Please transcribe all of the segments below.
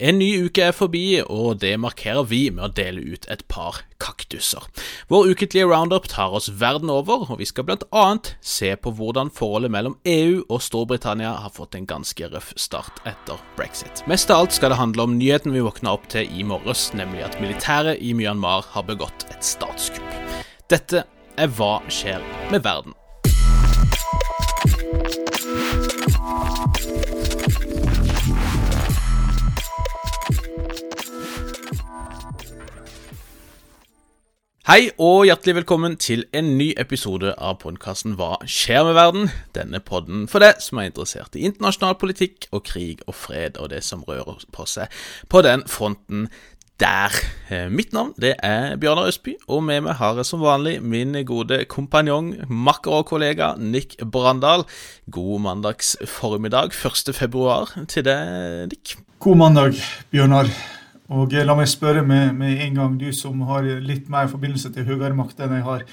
En ny uke er forbi, og det markerer vi med å dele ut et par kaktuser. Vår ukentlige roundup tar oss verden over, og vi skal annet se på hvordan forholdet mellom EU og Storbritannia har fått en ganske røff start etter brexit. Mest av alt skal det handle om nyheten vi våkna opp til i morges, nemlig at militæret i Myanmar har begått et statskupp. Dette er Hva skjer med verden? Hei og hjertelig velkommen til en ny episode av podkasten Hva skjer med verden? Denne podden for deg som er interessert i internasjonal politikk og krig og fred og det som rører på seg på den fronten der. Eh, mitt navn det er Bjørnar Østby, og med meg har jeg som vanlig min gode kompanjong, makker og kollega Nick Brandal. God mandags formiddag 1. februar til deg, Nick. God mandag, Bjørnar. Og la meg spørre med, med, en gang, du som har litt mer forbindelse til høyere makt enn jeg har.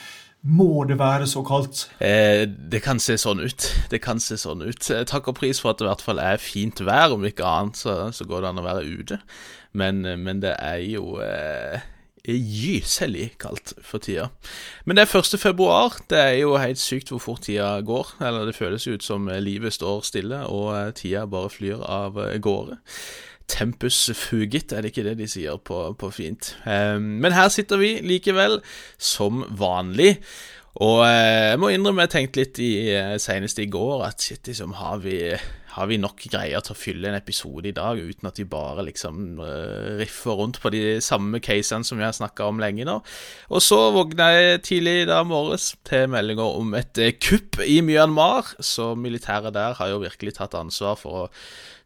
Må det være så kaldt? Eh, det kan se sånn ut. Det kan se sånn ut. Eh, takk og pris for at det i hvert fall er fint vær. Om ikke annet så, så går det an å være ute. Men, eh, men det er jo eh, gyselig kaldt for tida. Men det er 1. februar. Det er jo helt sykt hvor fort tida går. Eller det føles ut som livet står stille, og eh, tida bare flyr av gårde. Tempus fugit, er det ikke det de sier på, på fint? Um, men her sitter vi likevel, som vanlig. Og uh, jeg må innrømme jeg tenkte litt i, uh, senest i går at shit, liksom, har vi, har vi nok greier til å fylle en episode i dag uten at vi bare liksom uh, riffer rundt på de samme casene som vi har snakka om lenge nå? Og så våkna jeg tidlig i dag morges til meldinger om et kupp i Myanmar, så militæret der har jo virkelig tatt ansvar for å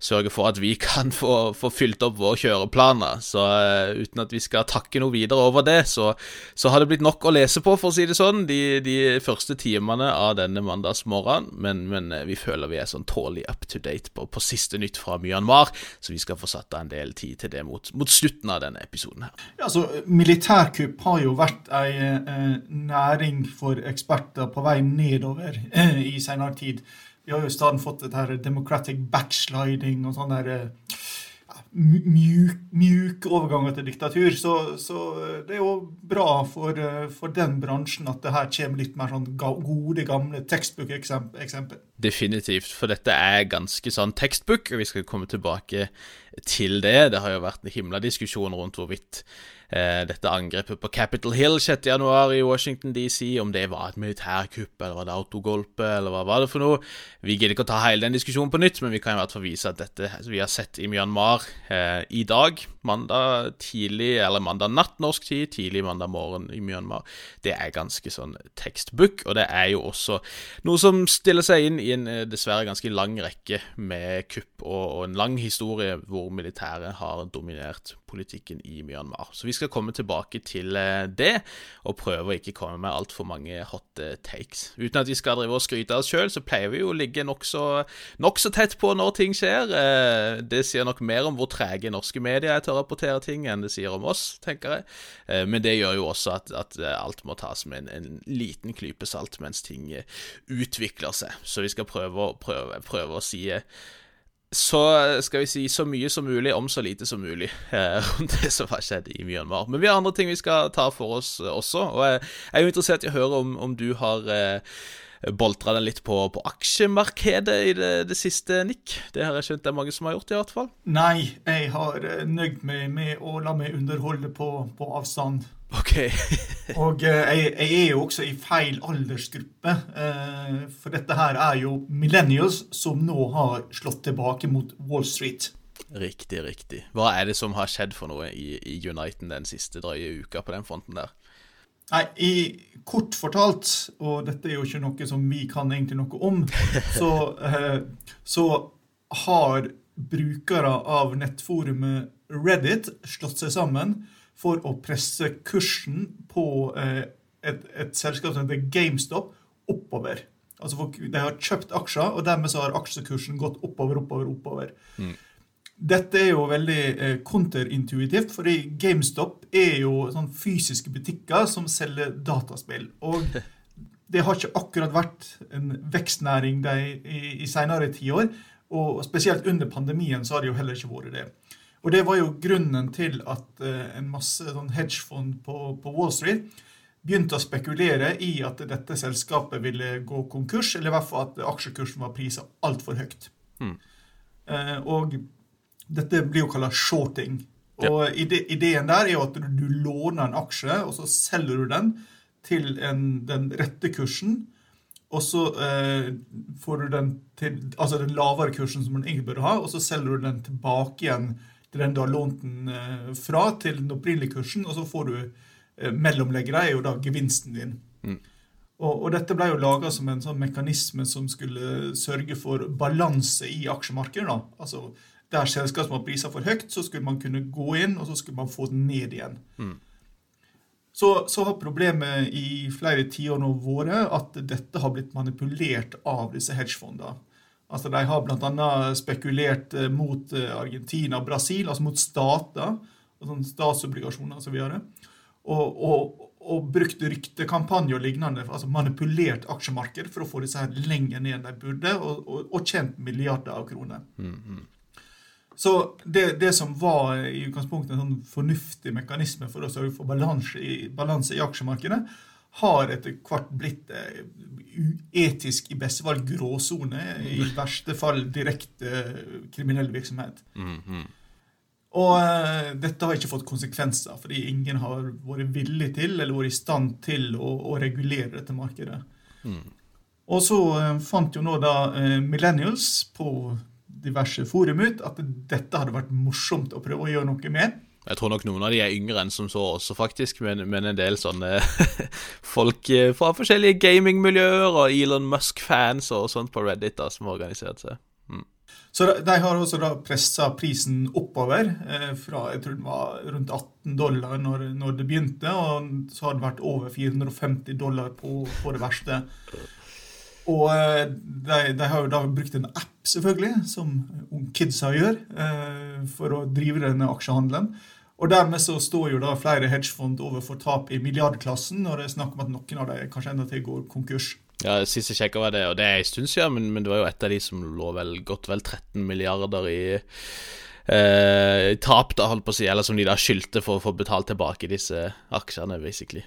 sørge for at vi kan få, få fylt opp våre kjøreplaner. Så uh, uten at vi skal takke noe videre over det, så, så, har det blitt nok å lese på, for å si det sånn, de, de første timene av denne mandagsmorgenen. Men, men vi føler vi er sånn tålelig up to date på, på, siste nytt fra Myanmar, så vi skal få satt av en del tid til det mot, mot slutten av denne episoden her. Ja, altså, Militærkupp har jo vært ei eh, næring for eksperter på vei nedover eh, i senere tid. Vi har jo i stedet fått et her democratic backsliding og sånn der ja, mjuk, mjuk overganger til diktatur. Så, så, eh, det er jo bra for, eh, for, den bransjen at det her kommer litt mer sånn gode, gamle tekstbook-eksempel. Definitivt, for dette er ganske sånn tekstbook, og vi skal komme tilbake til det. Det har jo vært en himla diskusjon rundt hvorvidt dette angrepet på Capitol Hill 6.1 i Washington DC, om det var et militærkupp, eller var det autogolpe, eller hva var det for noe? Vi gidder ikke å ta hele den diskusjonen på nytt, men vi kan i hvert fall vise at dette vi har sett i Myanmar eh, i dag, mandag tidlig, eller mandag natt norsk tid, tidlig mandag morgen i Myanmar, det er ganske sånn tekstbook, og det er jo også noe som stiller seg inn i en eh, dessverre ganske lang rekke med kupp og, og en lang historie hvor militæret har dominert politikken i Myanmar. Så vi skal komme tilbake til eh, det, og prøve å ikke komme med altfor mange hot eh, takes. Uten at vi skal drive og skryte av oss sjøl, så pleier vi jo å ligge nokså nok så tett på når ting skjer. Eh, det sier nok mer om hvor trege norske medier er til å rapportere ting, enn det sier om oss, tenker jeg. Men det gjør jo også at, at alt må tas med en, en, liten klype salt mens ting utvikler seg. Så vi skal prøve, prøve, prøve å si så skal vi si så mye som mulig om så lite som mulig eh, rundt det som har skjedd i Myanmar. Men vi har andre ting vi skal ta for oss også, og jeg er jo interessert i å høre om, om du har eh, boltra den litt på, på aksjemarkedet i det, det, siste, Nick. Det har jeg skjønt det er mange som har gjort, i hvert fall. Nei, jeg har eh, nøyd meg med å la meg underholde på, på avstand. Ok. og uh, jeg, jeg, er jo også i feil aldersgruppe. Uh, for dette her er jo millennials som nå har slått tilbake mot Wall Street. Riktig, riktig. Hva er det som har skjedd for noe i, i Uniten den siste drøye uka på den fronten der? Nei, i, Kort fortalt, og dette er jo ikke noe som vi kan egentlig noe om, så, uh, så har brukere av nettforumet Reddit slått seg sammen for å presse kursen på eh, et, et, selskap som heter GameStop, oppover. Altså De har kjøpt aksjer, og dermed så har aksjekursen gått oppover, oppover, oppover. Mm. Dette er jo veldig eh, konterintuitivt, fordi GameStop er jo sånn fysiske butikker som selger dataspill. Og det har ikke akkurat vært en vekstnæring de, i, i senere tiår. Og spesielt under pandemien så har det jo heller ikke vært det. Og det var jo grunnen til at en masse sånn hedgefond på, på Wall Street begynte å spekulere i at dette selskapet ville gå konkurs, eller i hvert fall at aksjekursen var prisa altfor høyt. Mm. og dette blir jo kalla shorting. Og ja. ideen der er jo at du, du, låner en aksje, og så selger du den til en, den rette kursen. Og så eh, får du den til altså den lavere kursen som den egentlig burde ha, og så selger du den tilbake igjen til den du har lånt den eh, fra, til den opprinnelige kursen, og så får du eh, mellomleggere, er jo da gevinsten din. Mm. Og, og, dette ble jo laga som en sånn mekanisme som skulle sørge for balanse i aksjemarkedet. da. Altså der selskap som priser for høyt, så skulle man kunne gå inn, og så skulle man få den ned igjen. Mm. Så, så, har problemet i flere tiår nå vært at dette har blitt manipulert av disse hedgefondene. Altså, de har bl.a. spekulert eh, mot eh, Argentina og Brasil, altså mot stater, sånn statsobligasjoner osv. Og, og, og, og brukt ryktekampanjer og lignende, altså manipulert aksjemarked for å få disse her lenger ned enn de burde, og, og, og tjent milliarder av kroner. Mm, mm. Så det, det, som var i utgangspunktet en sånn fornuftig mekanisme for å sørge for balanse i, balanse i aksjemarkedet, har etter hvert blitt eh, uetisk, i beste fall gråsone, i verste fall direkte kriminell virksomhet. Mm -hmm. Og uh, dette har ikke fått konsekvenser, fordi ingen har vært villig til eller vært i stand til å, å regulere dette markedet. Mm. Og så uh, fant jo nå da uh, millennials på diverse forum ut at dette hadde vært morsomt å prøve å gjøre noe med. Jeg tror nok noen av de er yngre enn som så også, faktisk. Men, men en del sånne folk eh, fra forskjellige gamingmiljøer og Elon Musk-fans og sånt på Reddit da, som har organisert seg. Mm. Så de har også da pressa prisen oppover, eh, fra jeg tror den var rundt 18 dollar når, når, det begynte, og så har det vært over 450 dollar på, på det verste. Og eh, de, de, har jo da brukt en app, selvfølgelig, som kidsa gjør, eh, for å drive denne aksjehandelen. Og dermed så står jo da flere hedgefond overfor tap i milliardklassen, når det er snakk om at noen av dem kanskje enda til går konkurs. Ja, Sist jeg sjekka var det, og det er en stund siden, men, men, det var jo et av de som lå vel godt vel 13 milliarder i eh, tap, da, holdt på å si, eller som de da skyldte for å få betalt tilbake disse aksjene, basically.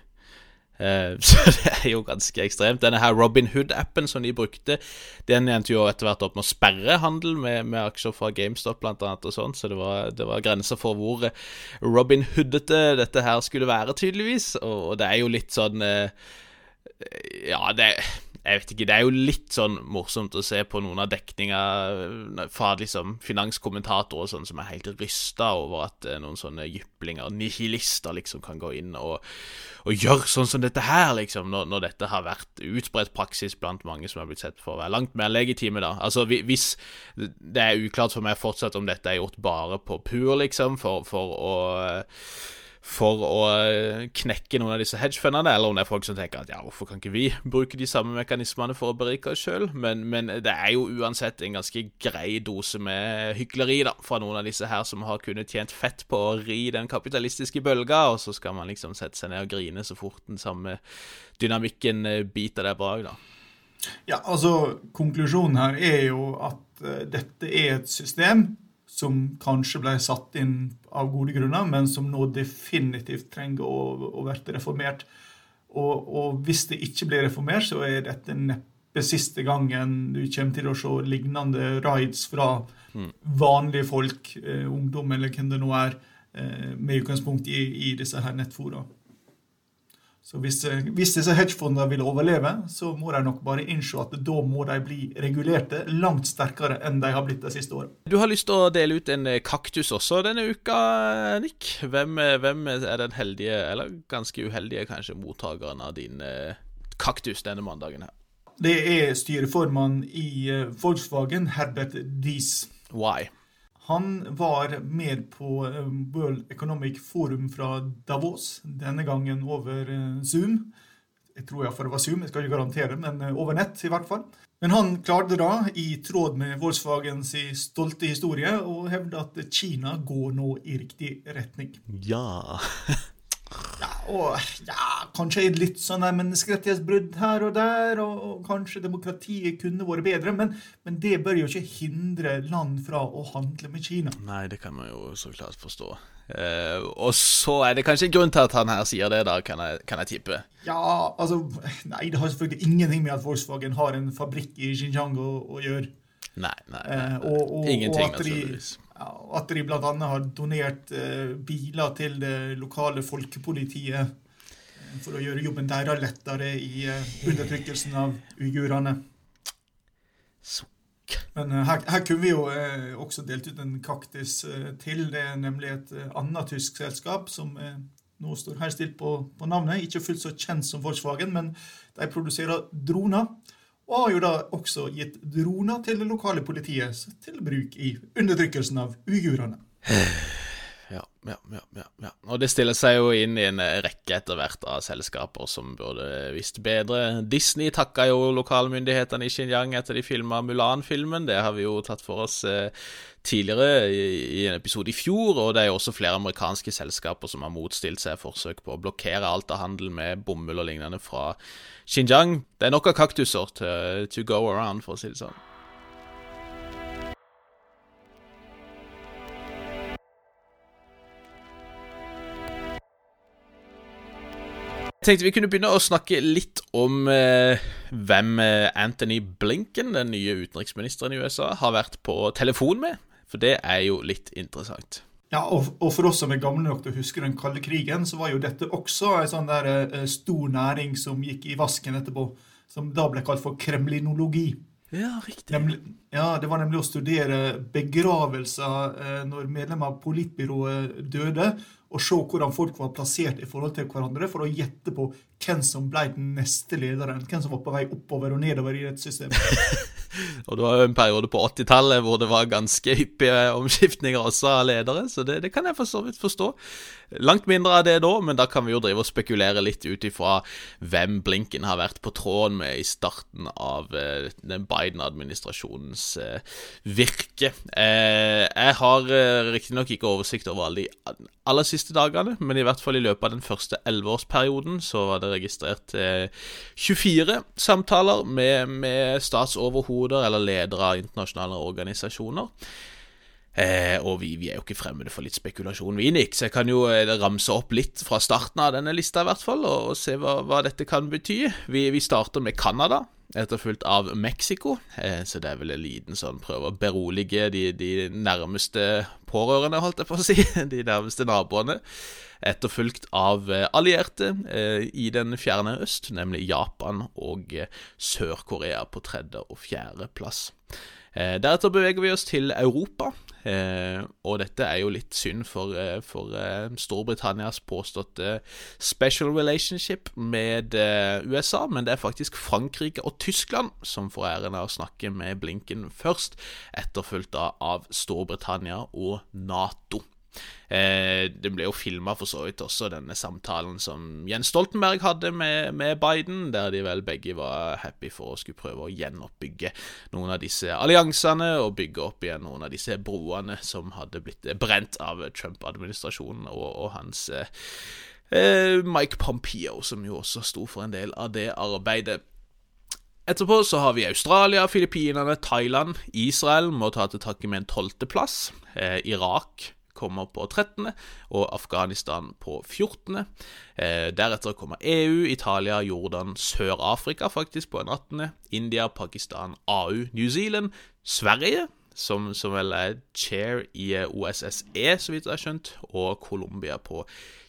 Uh, så det er jo ganske ekstremt. Denne her Robin Hood-appen som de brukte, den endte jo etter hvert opp med å sperre handel med, med aksjer fra GameStop blant annet og sånt, så det var, det var grenser for hvor Robin Hoodete dette her skulle være, tydeligvis. Og, og det er jo litt sånn uh, Ja, det jeg vet ikke, Det er jo litt sånn morsomt å se på noen av dekninga fra liksom finanskommentatorer sånn som er helt rysta over at eh, noen sånne jyplinger, nihilister, liksom kan gå inn og, og gjøre sånn som dette her, liksom, når, når, dette har vært utbredt praksis blant mange som har blitt sett for å være langt mer legitime, da. Altså, hvis Det er uklart for meg fortsatt om dette er gjort bare på pur, liksom, for, for å for å eh, knekke noen av disse hedgefundene, eller om det er folk som tenker at ja, hvorfor kan ikke vi bruke de samme mekanismene for å berike oss sjøl? Men, men, det er jo uansett en ganske grei dose med hykleri da, fra noen av disse her som har kunnet tjent fett på å ri den kapitalistiske bølga, og så skal man liksom sette seg ned og grine så fort den samme dynamikken eh, biter deg bak, da. Ja, altså Konklusjonen her er jo at uh, dette er et system som kanskje ble satt inn av gode grunner, men som nå definitivt trenger å, å bli reformert. Og, og, hvis det ikke blir reformert, så er dette neppe siste gangen du kommer til å se lignende rides fra mm. vanlige folk, eh, ungdom eller hvem det nå er, eh, med utgangspunkt i, i disse her nettfora. Så hvis, eh, hvis disse hedgefondene vil overleve, så må de nok bare innse at da må de bli regulerte langt sterkere enn de har blitt de siste årene. Du har lyst til å dele ut en eh, kaktus også denne uka, Nick. Hvem, eh, hvem er den heldige, eller ganske uheldige kanskje, mottakeren av din kaktus denne mandagen her? Det er styreformann i Volkswagen, Herbert Dies. Why? Han var med på eh, World Economic Forum fra Davos, denne gangen over eh, Zoom. Jeg tror iallfall det var Zoom, jeg skal ikke garantere, men eh, over nett i hvert fall. Men han klarte da, i tråd med Volkswagens stolte historie, å hevde at Kina går nå i riktig retning. Ja. og ja, kanskje litt sånn menneskerettighetsbrudd her og der, og, og, kanskje demokratiet kunne vært bedre, men, men, det bør jo ikke hindre land fra å handle med Kina. Nei, det kan man jo så klart forstå. Uh, og så er det kanskje en grunn til at han her sier det, da, kan jeg, kan jeg tippe? Ja, altså Nei, det har selvfølgelig ingenting med at Volkswagen har en fabrikk i Xinjiang å, å gjøre. Nei, nei, nei, nei. Uh, og, og, ingenting, naturligvis. At de bl.a. har donert eh, biler til det lokale folkepolitiet for å gjøre jobben deres lettere i undertrykkelsen av uigurene. Men uh, her, her, kunne vi jo eh, også delt ut en kaktus eh, til. Det er nemlig et annet tysk selskap som nå står her stilt på, på, navnet. Ikke fullt så kjent som Volkswagen, men de produserer droner. Og har jo da også gitt droner til det lokale politiet til bruk i undertrykkelsen av uigurene. Ja, ja, ja, ja, Og det stiller seg jo inn i en rekke etter hvert av selskaper som burde visst bedre. Disney takka jo lokalmyndighetene i Xinjiang etter de filma Mulan-filmen. Det har vi jo tatt for oss eh, tidligere i, en episode i fjor. Og det er jo også flere amerikanske selskaper som har motstilt seg forsøk på å blokkere alt av handel med bomull og lignende fra Xinjiang. Det er nok av kaktuser to, to go around, for å si det sånn. Tenkte vi kunne begynne å snakke litt om eh, hvem eh, Anthony Blinken, den nye utenriksministeren i USA, har vært på telefon med. For det er jo litt interessant. Ja, og, og for oss som er gamle nok til å huske den kalde krigen, så var jo dette også en sånn der eh, stor næring som gikk i vasken etterpå. Som da ble kalt for kremlinologi. Ja, riktig. Nemlig, ja, Det var nemlig å studere begravelser eh, når medlemmer av politbyrået døde, og se hvordan folk var plassert i forhold til hverandre, for å gjette på hvem som ble den neste lederen. Hvem som var på vei oppover og nedover i rettssystemet. og det var jo en periode på 80-tallet hvor det var ganske hyppige omskiftninger også av ledere, så det, det kan jeg for så vidt forstå. Langt mindre av det da, men da kan vi jo drive og spekulere litt ut ifra hvem Blinken har vært på tråden med i starten av eh, den Biden-administrasjonens eh, virke. Eh, jeg har eh, riktignok ikke oversikt over alle de aller siste dagene, men i hvert fall i løpet av den første elleveårsperioden så var det registrert 24 samtaler med, med statsoverhoder eller ledere av internasjonale organisasjoner. Eh, og vi, vi, er jo ikke fremmede for litt spekulasjon, vi, Nick, så jeg kan jo eh, ramse opp litt fra starten av denne lista, i hvert fall, og, og se hva, hva, dette kan bety. Vi, vi starter med Canada, etterfulgt av Mexico, eh, så det er vel en liten sånn prøve å berolige de, de, nærmeste pårørende, holdt jeg på å si, de nærmeste naboene. Etterfulgt av eh, allierte eh, i den fjerne øst, nemlig Japan og eh, Sør-Korea på tredje og fjerde plass. Eh, deretter beveger vi oss til Europa, eh, og dette er jo litt synd for, eh, for eh, Storbritannias påståtte special relationship med eh, USA, men det er faktisk Frankrike og Tyskland som får æren av å snakke med Blinken først, etterfulgt av Storbritannia og Nato. Eh, det ble jo filma for så vidt også, denne samtalen som Jens Stoltenberg hadde med, med, Biden, der de vel begge var happy for å skulle prøve å gjenoppbygge noen av disse alliansene og bygge opp igjen noen av disse broene som hadde blitt brent av Trump-administrasjonen og, og, hans eh, eh, Mike Pompeo, som jo også sto for en del av det arbeidet. Etterpå så har vi Australia, Filippinene, Thailand, Israel må ta til takke med en tolvteplass. Eh, Irak kommer på 13., og Afghanistan på 14. Eh, deretter kommer EU, Italia, Jordan, Sør-Afrika faktisk på en 18., India, Pakistan, AU, New Zealand, Sverige som, som, vel er chair i eh, OSSE, så vidt jeg har skjønt, og Colombia på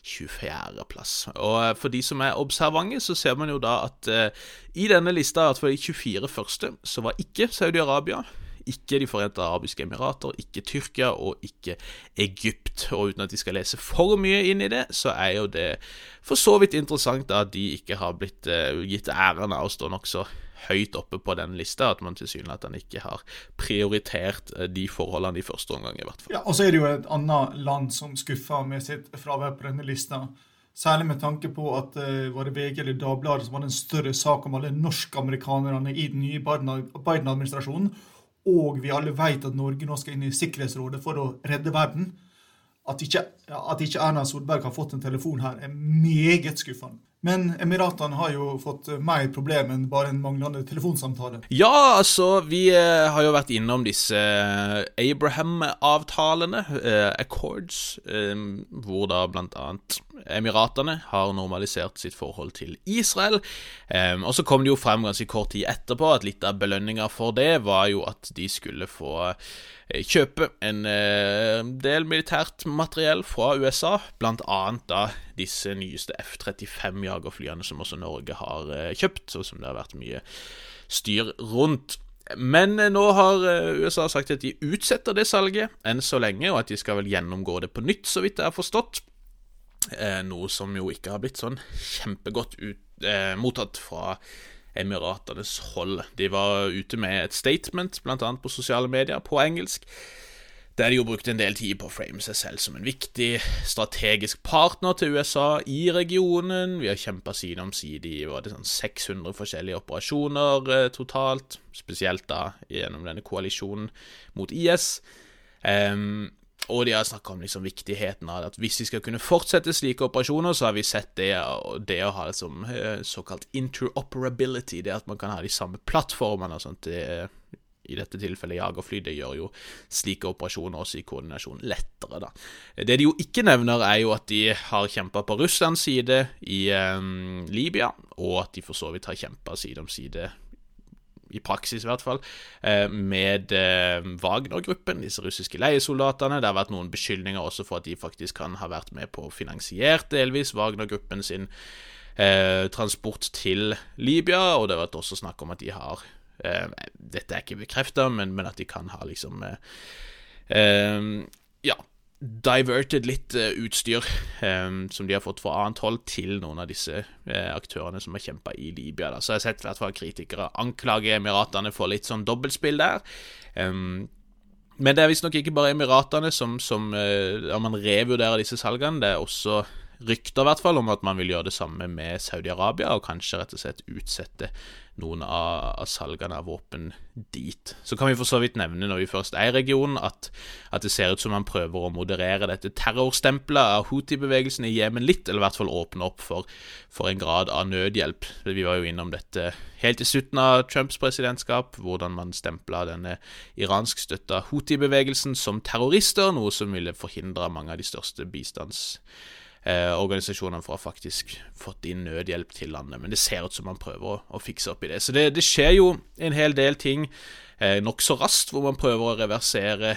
24.-plass. Og eh, For de som er observante, så ser man jo da at eh, i denne lista, at for de 24 første, så var ikke Saudi-Arabia, ikke De forente arabiske emirater, ikke Tyrkia og ikke Egypt. Og uten at de skal lese for mye inn i det, så er jo det for så vidt interessant at de ikke har blitt uh, gitt æren av å stå nokså høyt oppe på den lista, at man tilsynelatende ikke har prioritert uh, de forholdene i første omgang, i hvert fall. Ja, Og så er det jo et annet land som skuffer med sitt fravær på denne lista. Særlig med tanke på at uh, var det VG eller Dagbladet som hadde en større sak om alle norskamerikanerne i den nye Biden-administrasjonen og vi alle vet at Norge nå skal inn i Sikkerhetsrådet for å redde verden. at ikke, at ikke Erna Solberg har fått en telefon her, er meget skuffende. Men Emiratene har jo fått mer problem enn bare en manglende telefonsamtale. Ja, altså, vi eh, har jo vært innom disse eh, Abraham-avtalene, eh, Accords, eh, hvor da blant annet Emiratene har normalisert sitt forhold til Israel. Eh, og så kom det jo frem ganske kort tid etterpå at litt av belønninga for det var jo at de skulle få Eh, kjøpe en eh, del militært materiell fra USA, annet da disse nyeste F-35-jagerflyene som også Norge har eh, kjøpt, og som det har vært mye styr rundt. Men nå har USA sagt at de utsetter det salget enn så lenge, og at de skal vel gjennomgå det på nytt, så vidt jeg har forstått. noe som jo ikke har blitt sånn kjempegodt ut, eh, mottatt fra Emiratenes hold. De var ute med et statement, bl.a. på sosiale medier, på engelsk, der de jo brukte en del tid på å frame seg selv som en viktig strategisk partner til USA i regionen. Vi har kjempa side om side i sånn 600 forskjellige operasjoner eh, totalt, spesielt da gjennom denne koalisjonen mot IS. Um, og de har snakka om liksom viktigheten av at hvis vi skal kunne fortsette slike operasjoner, så har vi sett det, det å ha det som såkalt interoperability, det at man kan ha de samme plattformene og sånt, det, i dette tilfellet jagerfly, det gjør jo slike operasjoner også i koordinasjon lettere, da. Det de jo ikke nevner, er jo at de har kjempa på Russlands side i um, Libya, og at de for så vidt har kjempa side om side i praksis i hvert fall, eh, med eh, Wagner-gruppen, disse russiske leiesoldatene. Det har vært noen beskyldninger også for at de faktisk kan ha vært med på å finansiert delvis Wagner-gruppen sin eh, transport til Libya, og det har vært også snakk om at de har Dette er ikke bekrefta, men, at de kan ha liksom Ja diverted litt uh, utstyr um, som de har fått fra annet hold, til noen av disse uh, aktørene som har kjempa i Libya. Da. Så jeg har sett i hvert fall kritikere anklage Emiratene for litt sånn dobbeltspill der. Um, men det er visstnok ikke bare Emiratene som, som uh, man revurderer disse salgene. Det er også rykter i hvert fall om at man vil gjøre det samme med Saudi-Arabia, og kanskje rett og slett utsette noen av, salgene av våpen dit. Så kan vi for så vidt nevne, når vi først er i regionen, at, at det ser ut som man prøver å moderere dette terrorstempelet av Houthi-bevegelsen i Jemen litt, eller i hvert fall åpne opp for, for, en grad av nødhjelp. Vi var jo innom dette helt i slutten av Trumps presidentskap, hvordan man stempla denne iranskstøtta Houthi-bevegelsen som terrorister, noe som ville forhindra mange av de største bistands eh, organisasjonene for å faktisk fått inn nødhjelp til landet. Men det ser ut som man prøver å, å fikse opp i det. Så det, det, skjer jo en hel del ting eh, nokså raskt, hvor man prøver å reversere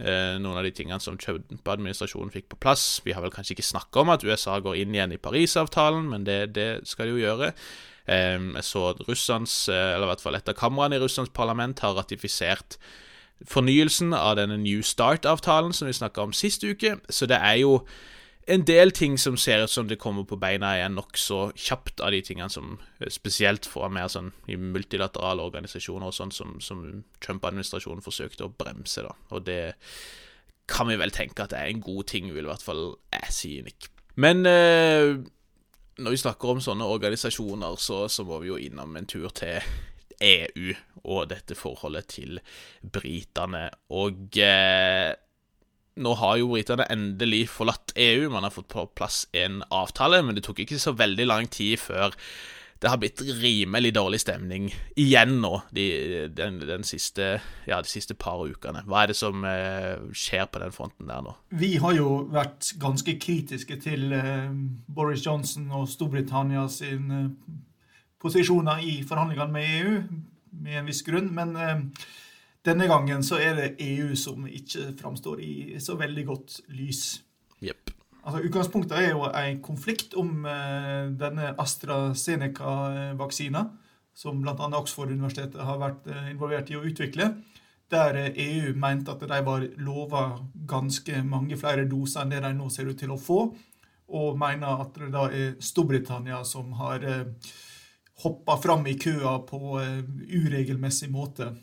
eh, noen av de tingene som Trump-administrasjonen fikk på plass. Vi har vel kanskje ikke snakka om at USA går inn igjen i Parisavtalen, men det, det skal de jo gjøre. Eh, jeg så at Russlands, eh, eller i hvert fall et av kameraene i Russlands parlament har ratifisert fornyelsen av denne New Start-avtalen som vi snakka om sist uke. Så det er jo en del ting som ser ut som det kommer på beina igjen nokså kjapt, av de tingene som eh, spesielt fra mer sånn i multilaterale organisasjoner og sånn som, som Trump-administrasjonen forsøkte å bremse, da. Og det kan vi vel tenke at det er en god ting, vil i hvert fall jeg si, Nick. Men eh, når vi snakker om sånne organisasjoner, så, så må vi jo innom en tur til EU og dette forholdet til britene. Og eh, nå har jo britene endelig forlatt EU, man har fått på plass en avtale, men det tok ikke så veldig lang tid før det har blitt rimelig dårlig stemning igjen nå de, den, den siste, ja, de siste par ukene. Hva er det som eh, skjer på den fronten der nå? Vi har jo vært ganske kritiske til eh, Boris Johnson og Storbritannia sine eh, posisjoner i forhandlingene med EU, med en viss grunn. men denne gangen så er det EU som ikke framstår i så veldig godt lys. Yep. Altså, utgangspunktet er jo en konflikt om uh, denne AstraZeneca-vaksina, som bl.a. Oxford-universitetet har vært uh, involvert i å utvikle. Der uh, EU mente at de var lova ganske mange flere doser enn det de nå ser ut til å få, og mener at det da er Storbritannia som har hoppa fram i køa på uregelmessig måte.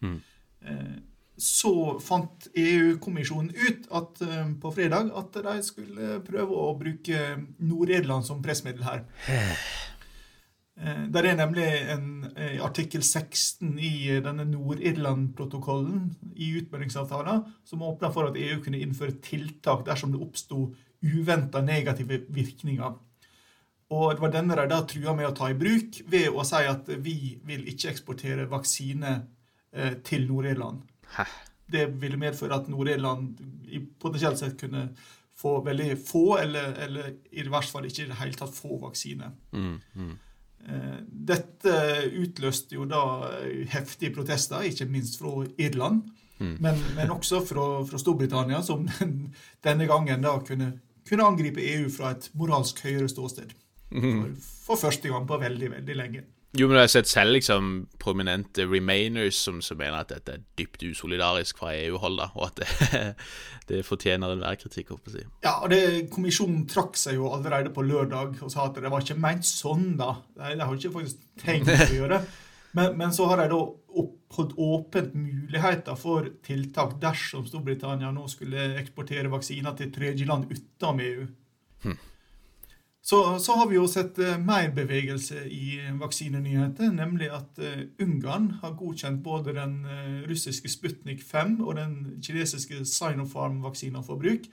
Mm. Eh, så fant EU-kommisjonen ut at, eh, på fredag at de skulle prøve å bruke Nord-Irland som pressmiddel her. Eh, Der er nemlig en artikkel 16 i denne Nord-Irland-protokollen i utmeldingsavtalen som åpner for at EU kunne innføre tiltak dersom det oppsto uventa negative virkninger. Og det var denne de da trua med å ta i bruk ved å si at vi vil ikke eksportere vaksine til Nord-Irland. Det ville medføre at Nord-Irland potensielt sett kunne få veldig få, eller, eller i hvert fall ikke i det hele tatt få vaksine. Mm, mm. Eh, Dette utløste jo da eh, heftige protester, ikke minst fra Irland, Mm. men, men også fra, fra Storbritannia, som denne gangen da kunne, kunne angripe EU fra et moralsk høyere ståsted. For, for første gang på veldig, veldig lenge. Jo, men jeg har sett selv liksom prominente remainers som, som mener at dette er dypt usolidarisk fra EU-hold, da, og at det, det fortjener enhver kritikk, håper jeg si. Ja, og det, Kommisjonen trakk seg jo allerede på lørdag og sa at det var ikke ment sånn, da. Nei, det har ikke faktisk tenkt å gjøre. Men, men så har de da oppholdt åpent muligheter for tiltak dersom Storbritannia nå skulle eksportere vaksiner til tredjeland utenom EU. Så, så har vi jo sett eh, mer bevegelse i vaksinenyheter, nemlig at eh, Ungarn har godkjent både den eh, russiske Sputnik 5 og den kinesiske Sinopharm-vaksinen for bruk.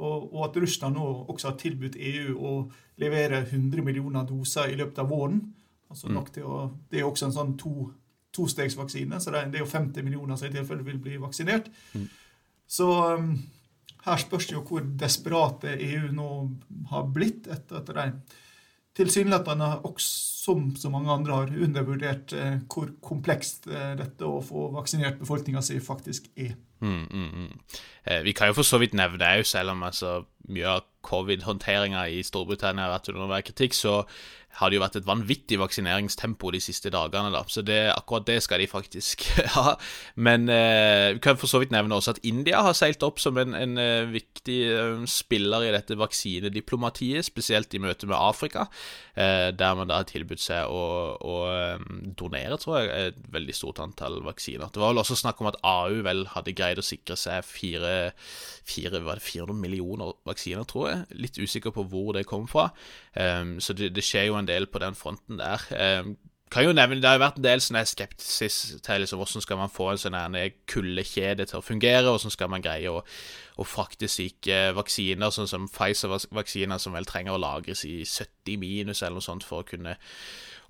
Og, og at Russland nå også har tilbudt EU å levere 100 millioner doser i løpet av våren. Altså nok til å, Det er også en sånn to, tostegsvaksine, så det er, det er jo 50 millioner som i tilfelle vil bli vaksinert. Så um, her spørs det jo hvor desperate EU nå har blitt etter at de tilsynelatende, som så mange andre, har undervurdert eh, hvor komplekst eh, dette å få vaksinert befolkninga si faktisk er. Mm, mm, mm. Eh, vi kan jo for så vidt nevne òg, selv om altså, mye av covid-håndteringa i Storbritannia har vært under enhver kritikk, så har det jo vært et vanvittig vaksineringstempo de siste dagene. da, Så det, akkurat det skal de faktisk ha. Men eh, vi kan for så vidt nevne også at India har seilt opp som en, en eh, viktig eh, spiller i dette vaksinediplomatiet, spesielt i møte med Afrika, eh, der man da har tilbudt seg å, å eh, donere, tror jeg, et veldig stort antall vaksiner. Det var vel også snakk om at AU vel hadde greid å sikre seg fire, fire var det 400 millioner vaksiner, tror jeg. Litt usikker på hvor det kom fra. Um, så det, det skjer jo en del på den fronten der. Eh, kan jo nevne, Det har jo vært en del sånn skepsis til liksom, hvordan skal man få en sånn kuldekjede til å fungere, og hvordan skal man greie å, å frakte syke vaksiner, sånn som Pfizer-vaksiner, som vel trenger å lagres i 70 minus eller noe sånt for å kunne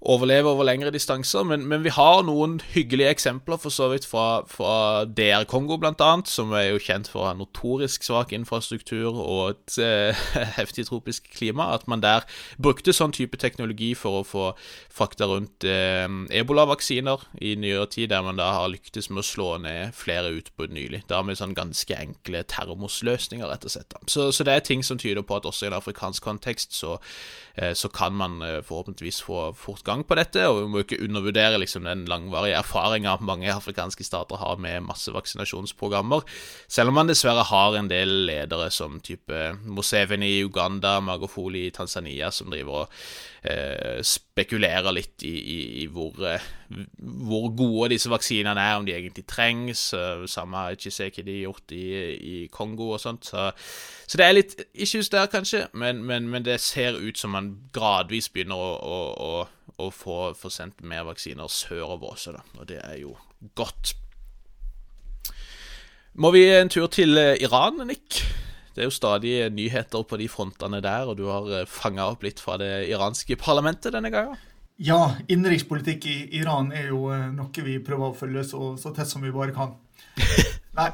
overleve over lengre distanser. Men, men vi har noen hyggelige eksempler for så vidt fra, fra DR Kongo, blant annet, som er jo kjent for å ha notorisk svak infrastruktur og et eh, heftig tropisk klima. At man der brukte sånn type teknologi for å få frakta rundt eh, ebolavaksiner i nyere tid, der man da har lyktes med å slå ned flere utbrudd nylig. Da med sånn ganske enkle termosløsninger, rett og slett. Så, så det er ting som tyder på at også i en afrikansk kontekst så, eh, så kan man eh, forhåpentligvis få fortgang på dette, og vi må ikke undervurdere liksom den langvarige erfaringa mange afrikanske stater har med massevaksinasjonsprogrammer, selv om man dessverre har en del ledere som type Museveni i Uganda, Magofoli i Tanzania, som driver og eh, spekulerer litt i, i, i hvor, eh, hvor gode disse vaksinene er, om de egentlig trengs. Samme har Chisekedi gjort i, i Kongo og sånt. Så, så det er litt issues der, kanskje, men, men, men det ser ut som man gradvis begynner å, å, å, å få, få sendt mer vaksiner sørover også, da. Og det er jo godt. Må vi en tur til eh, Iran, Nick? Det er jo stadig nyheter på de frontene der, og du har fanga opp litt fra det iranske parlamentet denne gangen. Ja, innenrikspolitikk i Iran er jo eh, noe vi prøver å følge så, så tett som vi bare kan. Nei,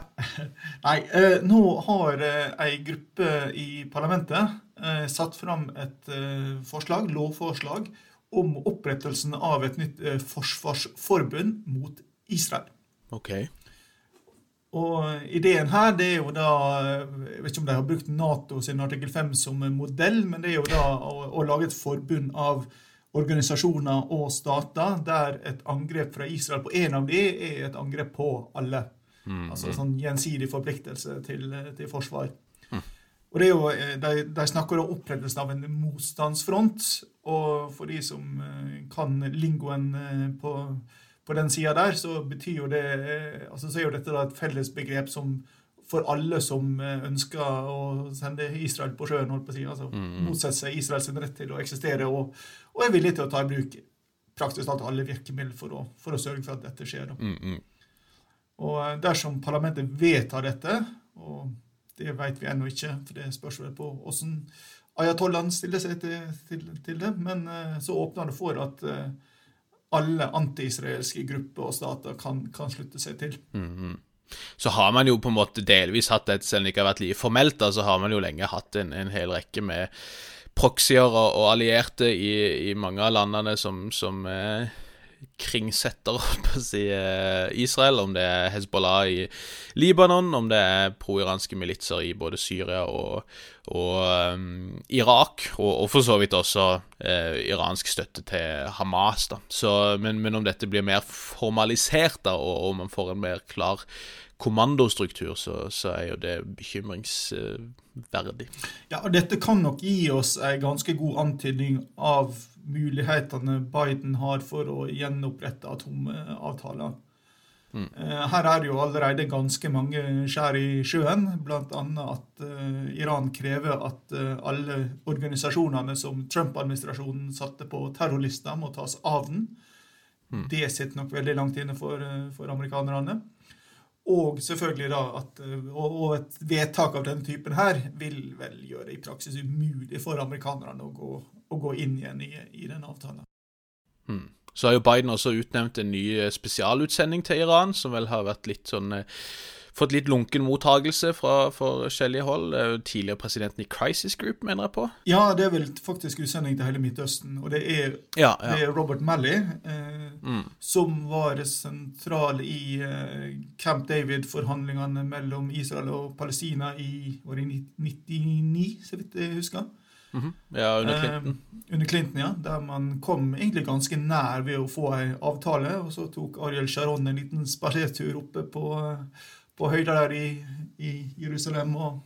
nei eh, nå har eh, ei gruppe i parlamentet eh, satt fram et eh, forslag, lovforslag om opprettelsen av et nytt eh, forsvarsforbund mot Israel. Ok. Og ideen her det er jo da Jeg vet ikke om de har brukt Nato sin artikkel 5 som en modell, men det er jo da å, å lage et forbund av organisasjoner og stater der et angrep fra Israel på en av de er et angrep på alle. Altså sånn gjensidig forpliktelse til, til forsvar. Og det er jo, De, de snakker om opprettelsen av en motstandsfront. Og for de som eh, kan lingoen eh, på på den sida der, så betyr jo det altså så er jo dette da et felles begrep som for alle som ønsker å sende Israel på sjøen, holdt på å si, altså motsette seg Israels rett til å eksistere og, og, er villig til å ta i bruk praktisk talt alle virkemidler for å, for å sørge for at dette skjer. Mm, mm. Og eh, dersom parlamentet vedtar dette, og det vet vi ennå ikke, for det spørs vel på hvordan ayatollahen stiller seg til, til, til, det, men eh, så åpner det for at eh, alle anti-israelske grupper og stater kan, kan, slutte seg til. Mm, -hmm. Så har man jo på en måte delvis hatt et, selv om det ikke har vært like formelt, da, så har man jo lenge hatt en, en hel rekke med proxyer og, og allierte i, i, mange av landene som, som eh, kringsetter opp si, eh, Israel, om det er Hezbollah i Libanon, om det er pro-iranske militser i både Syria og, og um, Irak, og, og, for så vidt også uh, iransk støtte til Hamas. da. Så, men, men, om dette blir mer formalisert, da, og, og man får en mer klar kommandostruktur, så, så er jo det bekymringsverdig. Ja, og Dette kan nok gi oss en ganske god antydning av mulighetene Biden har for å gjenopprette atomavtaler. Mm. Eh, her er det jo allerede ganske mange skjær i sjøen, bl.a. at uh, Iran krever at uh, alle organisasjonene som Trump-administrasjonen satte på terrorlista, må tas av den. Mm. Det sitter nok veldig langt inne for, for amerikanerne. Og selvfølgelig da at og et vedtak av denne typen her vil vel gjøre i praksis umulig for amerikanerne å gå, å gå inn igjen i, i den avtalen. Hmm. Så har jo Biden også utnevnt en ny spesialutsending til Iran, som vel har vært litt sånn fått litt lunken mottagelse fra forskjellige hold. Er tidligere presidenten i Crisis Group, mener jeg på? Ja, det er vel faktisk utsending til hele Midtøsten. Og det er, ja, ja. Det er Robert Malley, eh, mm. som var sentral i eh, Camp David-forhandlingene mellom Israel og Palestina i år det 99, så vidt jeg husker. Mm -hmm. Ja, under Clinton. Eh, under Clinton, ja. Der man kom egentlig ganske nær ved å få en avtale. Og så tok Ariel Sharon en liten spasertur oppe på eh, på høyda der i, i Jerusalem. Og,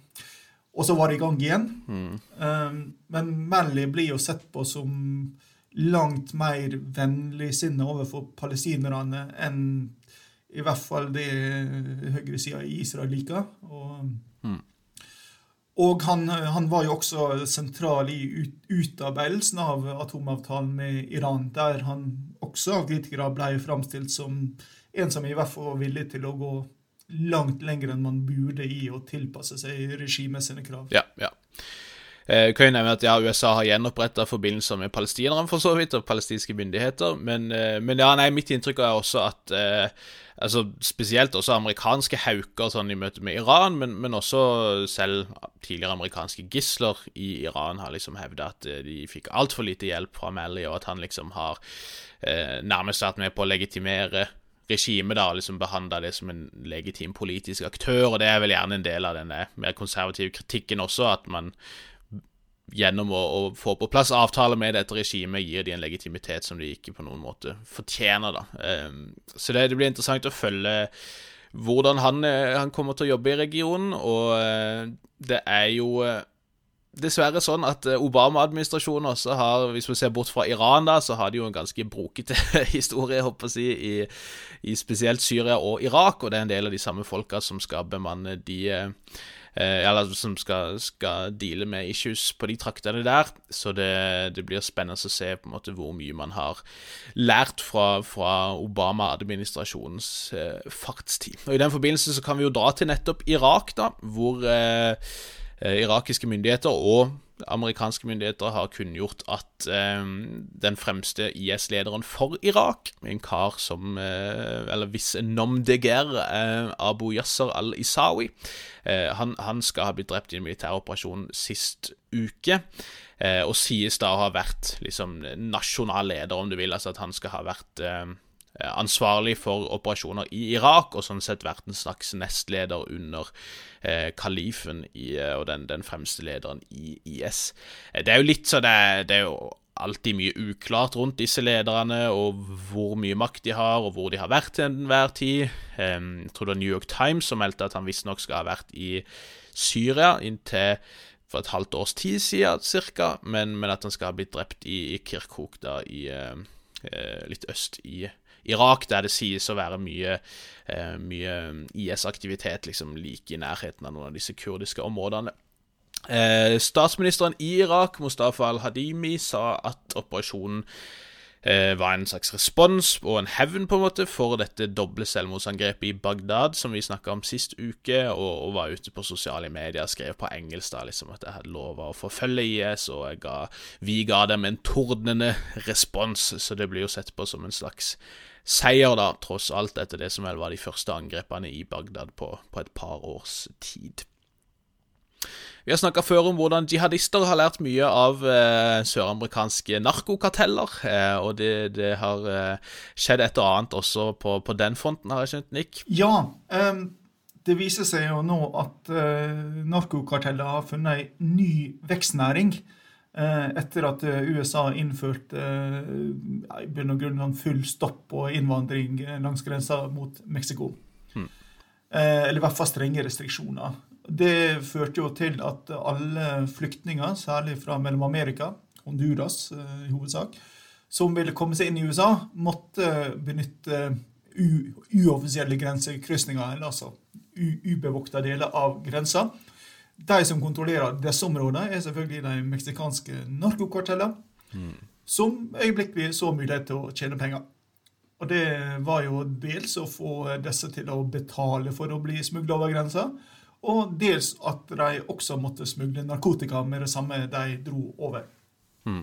og, så var det i gang igjen. Mm. Um, men Mally blir jo sett på som langt mer vennligsinnet overfor palestinerne enn i hvert fall det høyresida i Israel liker. Og, mm. og han, han, var jo også sentral i ut, utarbeidelsen av atomavtalen med Iran, der han også av kritikere ble framstilt som en som i hvert fall var villig til å gå langt lenger enn man burde i å tilpasse seg regimet sine krav. Ja, ja. Eh, kan jo nevne at ja, USA har gjenoppretta forbindelser med palestinerne, for så vidt, og palestinske myndigheter, men, eh, men ja, nei, mitt inntrykk er også at eh, altså Spesielt også amerikanske hauker sånn i møte med Iran, men, men også selv tidligere amerikanske gisler i Iran har liksom hevda at eh, de fikk altfor lite hjelp fra Mally, og at han liksom har eh, nærmest vært med på å legitimere regimet da liksom behandla det som en legitim politisk aktør, og det er vel gjerne en del av denne mer konservative kritikken også, at man gjennom å, å få på plass avtaler med dette regimet gir de en legitimitet som de ikke på noen måte fortjener. da. Um, så det, det, blir interessant å følge hvordan han, eh, han, kommer til å jobbe i regionen, og uh, det er jo uh, dessverre sånn at eh, Obama-administrasjonen også har, hvis vi ser bort fra Iran, da, så har de jo en ganske brokete historie, håper jeg å si, i, spesielt Syria og Irak, og det er en del av de samme folka som skal bemanne de eh, Eller som skal, skal, deale med issues på de traktene der. Så det, det, blir spennende å se på en måte hvor mye man har lært fra, fra Obama-administrasjonens eh, fartstid. Og I den forbindelse så kan vi jo dra til nettopp Irak, da, hvor eh, Eh, irakiske myndigheter og amerikanske myndigheter har kunngjort at eh, den fremste IS-lederen for Irak, en kar som eh, Eller hvis Nomdeger eh, Abu Yasser al-Isawi, eh, han, han, skal ha blitt drept i en militæroperasjon sist uke. Eh, og sies da å ha vært liksom nasjonal leder, om du vil. Altså at han skal ha vært Eh, ansvarlig for operasjoner i Irak, og sånn sett vært en slags nestleder under eh, kalifen i, eh, og den, den, fremste lederen i IS. Eh, det er jo litt så det, det er jo alltid mye uklart rundt disse lederne, og hvor mye makt de har, og hvor de har vært til enhver tid. Jeg tror det var New York Times som meldte at han visstnok skal ha vært i Syria inntil for et halvt års tid siden ca., men, men, at han skal ha blitt drept i, i Kirkuk, da, i, eh, litt øst i Irak, der det sies å være mye, eh, mye IS-aktivitet liksom like i nærheten av noen av disse kurdiske områdene. Eh, statsministeren i Irak, Mustafa al-Hadimi, sa at operasjonen eh, var en slags respons og en hevn på en måte for dette doble selvmordsangrepet i Bagdad som vi snakka om sist uke, og, og, var ute på sosiale medier og skrev på engelsk da liksom at jeg hadde lova å forfølge IS, og ga, vi ga dem en tordnende respons, så det blir jo sett på som en slags seier, da, tross alt, etter det som vel var de første angrepene i Bagdad på, på et par års tid. Vi har snakka før om hvordan jihadister har lært mye av eh, søramerikanske narkokarteller. Eh, og det, det har eh, skjedd et og annet også på, på, den fronten, har jeg skjønt, Nick? Ja. Um, det viser seg jo nå at uh, narkokarteller har funnet ei ny vekstnæring. Uh, etter at uh, USA innførte i bunn og grunn full stopp på innvandring langs grensa mot Mexico. Mm. eller i hvert fall strenge restriksjoner. Det førte jo til at alle flyktninger, særlig fra Mellom-Amerika, Honduras eh, i hovedsak, som ville komme seg inn i USA, måtte benytte uoffisielle grensekrysninger, eller altså ubevokta deler av grensa. De som kontrollerer disse områdene, er selvfølgelig de meksikanske narkokartellene, mm. som øyeblikkelig så mulighet til å tjene penger. Og det var jo dels å få disse til å betale for å bli smugla over grensa, og dels at de også måtte smugle narkotika med det samme de dro over. Mm.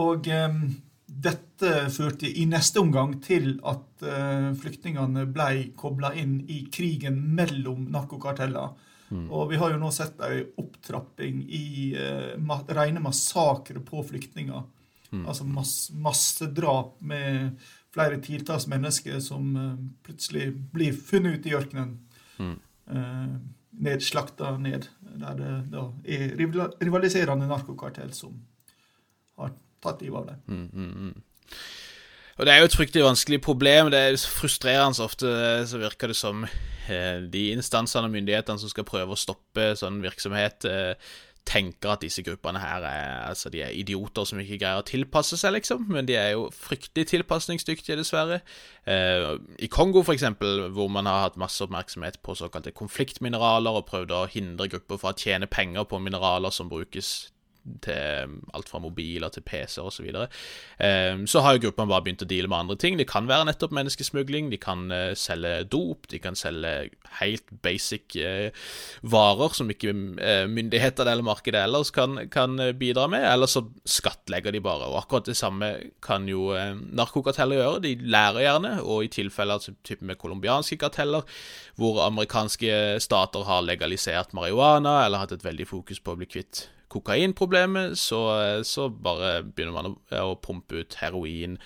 Og um, dette førte i neste omgang til at uh, flyktningene ble kobla inn i krigen mellom narkokarteller. Mm. Og vi har jo nå sett ei opptrapping i eh, rene massakrer på flyktninger. Mm. Altså mass massedrap med flere titalls mennesker som eh, plutselig blir funnet ute i ørkenen. Mm eh, nedslakta ned. Der det da er rivaliserende narkokartell som har tatt livet av dem. Mm, mm, mm. Og Det er jo et fryktelig vanskelig problem. Det er frustrerende ofte. Så virker det som eh, de instansene og myndighetene som skal prøve å stoppe sånn virksomhet, eh, tenker at disse gruppene her er, altså de er idioter som ikke greier å tilpasse seg, liksom. Men de er jo fryktelig tilpasningsdyktige, dessverre. Eh, I Kongo, for eksempel, hvor man har hatt masse oppmerksomhet på såkalte konfliktmineraler og prøvd å hindre grupper fra å tjene penger på mineraler som brukes til alt fra mobiler til PC-er osv. Så, um, så har jo gruppene bare begynt å deale med andre ting. Det kan være nettopp menneskesmugling, de kan uh, selge dop, de kan selge helt basic uh, varer som ikke uh, myndigheter eller markedet ellers kan, kan bidra med, eller så skattlegger de bare. Og akkurat det samme kan jo narkokarteller gjøre. De lærer gjerne, og i tilfeller type med colombianske karteller, hvor amerikanske stater har legalisert marihuana eller hatt et veldig fokus på å bli kvitt kokainproblemet, så, så, bare begynner man å, å, pumpe ut heroin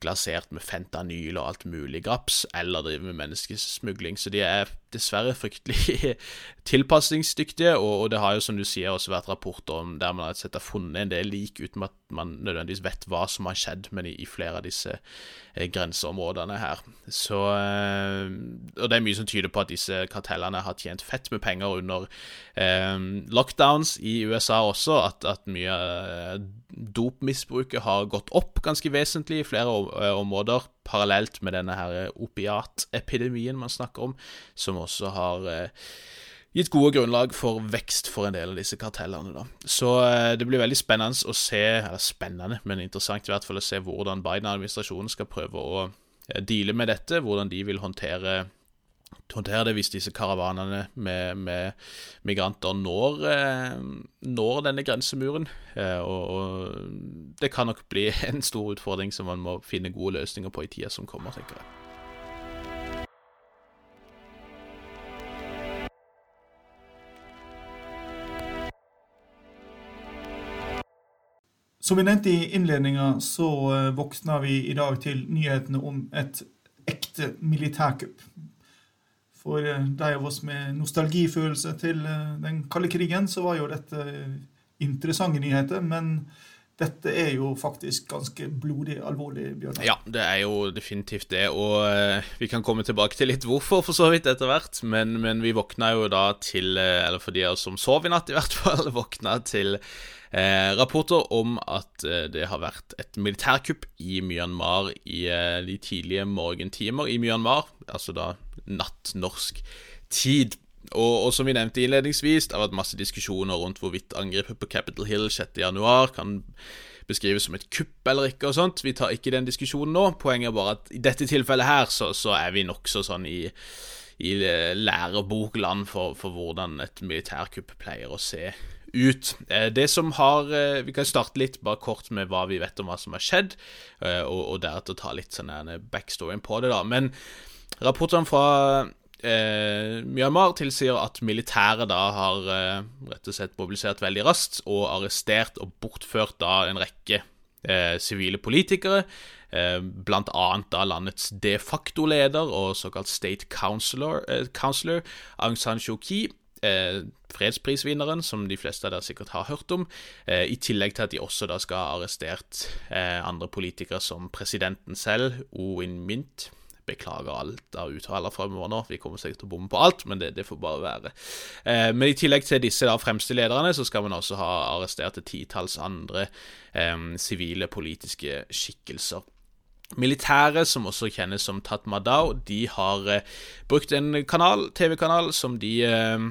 glasert med fentanyl og alt mulig graps, eller drive med menneskesmugling. Så de er dessverre fryktelig tilpasningsdyktige, og, og, det har jo, som du sier, også vært rapporter om der man har funnet en del lik uten at man nødvendigvis vet hva som har skjedd, men i, i flere av disse eh, grenseområdene her. Så eh, Og det er mye som tyder på at disse kartellene har tjent fett med penger under eh, lockdowns i USA også, at, at mye eh, dopmisbruket har gått opp ganske vesentlig i flere eh, områder, parallelt med denne her opiatepidemien man snakker om, som også har eh, gitt gode grunnlag for vekst for en del av disse kartellene. da. Så eh, det blir veldig spennende å se, eller spennende, men interessant i hvert fall å se hvordan Biden-administrasjonen skal prøve å deale med dette, hvordan de vil håndtere håndtere det hvis disse karavanene med, med migranter når, eh, når, denne grensemuren. Eh, og, og, det kan nok bli en stor utfordring som man må finne gode løsninger på i tida som kommer, tenker jeg. Som vi nevnte i innledninga, så eh, våkna vi i dag til nyhetene om et ekte militærkupp. For eh, de av oss med nostalgifølelse til eh, den kalde krigen, så var jo dette interessante nyheter. Men dette er jo faktisk ganske blodig alvorlig, Bjørnar. Ja, det er jo definitivt det. Og vi kan komme tilbake til litt hvorfor, for så vidt, etter hvert. Men, men vi våkna jo da til Eller for de av oss som sov i natt, i hvert fall, våkna til Eh, rapporter om at eh, det har vært et militærkupp i Myanmar i eh, de tidlige morgentimer i Myanmar, altså da natt norsk tid. Og, og, som vi nevnte innledningsvis, det har vært masse diskusjoner rundt hvorvidt angrepet på Capitol Hill 6.1 kan beskrives som et kupp eller ikke og sånt. Vi tar ikke den diskusjonen nå. Poenget er bare at i dette tilfellet her så, så er vi nokså sånn i, i lærebokland for, for hvordan et militærkupp pleier å se ut. Eh, det som har eh, Vi kan starte litt bare kort med hva vi vet om hva som har skjedd, eh, og, og deretter ta litt sånn backstoryen på det, da. Men rapportene fra eh, Myanmar tilsier at militæret da har eh, rett og slett mobilisert veldig raskt og arrestert og bortført da en rekke sivile eh, politikere, eh, annet da landets de facto-leder og såkalt state councilor, eh, councilor Aung San Suu Kyi. Eh, fredsprisvinneren, som de fleste av dere sikkert har hørt om, eh, i tillegg til at de også da skal ha arrestert eh, andre politikere som presidenten selv, Owen Mint, Beklager alt av uttaler fremover nå. Vi kommer sikkert til å bomme på alt, men det, det får bare være. Eh, men i tillegg til disse da, fremste lederne, så skal man også ha arrestert et titalls andre sivile eh, politiske skikkelser. Militære, som også kjennes som Tatmadao, de har eh, brukt en kanal, TV-kanal som de eh,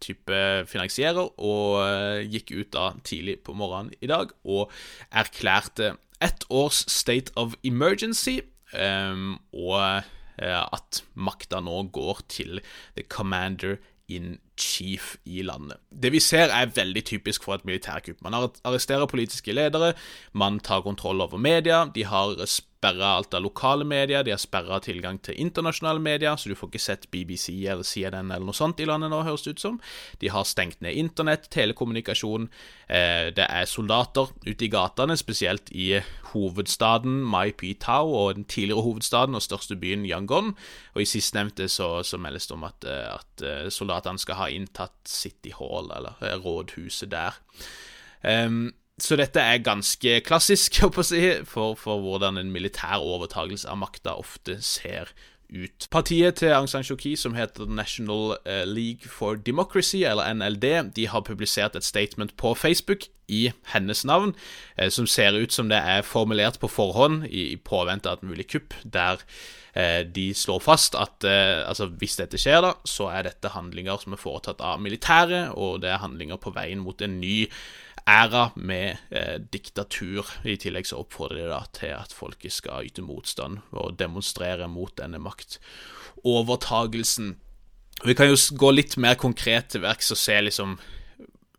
type finansierer, og eh, gikk ut da tidlig på morgenen i dag og erklærte ett års state of emergency og uh, at makta nå går til the commander in chief i landet. Det vi ser, er veldig typisk for et militærkupp. Man arresterer politiske ledere, man tar kontroll over media, de har sperra alt av lokale medier, de har sperra tilgang til internasjonale medier, så du får ikke sett BBC eller CNN eller noe sånt i landet nå, høres det ut som. De har stengt ned internett, telekommunikasjon. Eh, det er soldater ute i gatene, spesielt i hovedstaden Mai Pi Tao og den tidligere hovedstaden og største byen Yangon. Og i sistnevnte så, så meldes det om at, eh, at eh, soldatene skal ha inntatt City Hall, eller rådhuset der. Um, så dette er ganske klassisk si, for, for, hvordan en militær overtagelse av makta ofte ser ut. Partiet til Aung San Suu Kyi, som heter National eh, League for Democracy, eller NLD, de har publisert et statement på Facebook i hennes navn, eh, som ser ut som det er formulert på forhånd i, i påvente av et mulig kupp, der eh, de slår fast at altså, hvis dette skjer, da, så er dette handlinger som er foretatt av militæret, og det er handlinger på veien mot en ny æra med eh, diktatur. I tillegg så oppfordrer de da til at folket skal yte motstand og demonstrere mot denne maktovertagelsen. Vi kan jo gå litt mer konkret til verks og se liksom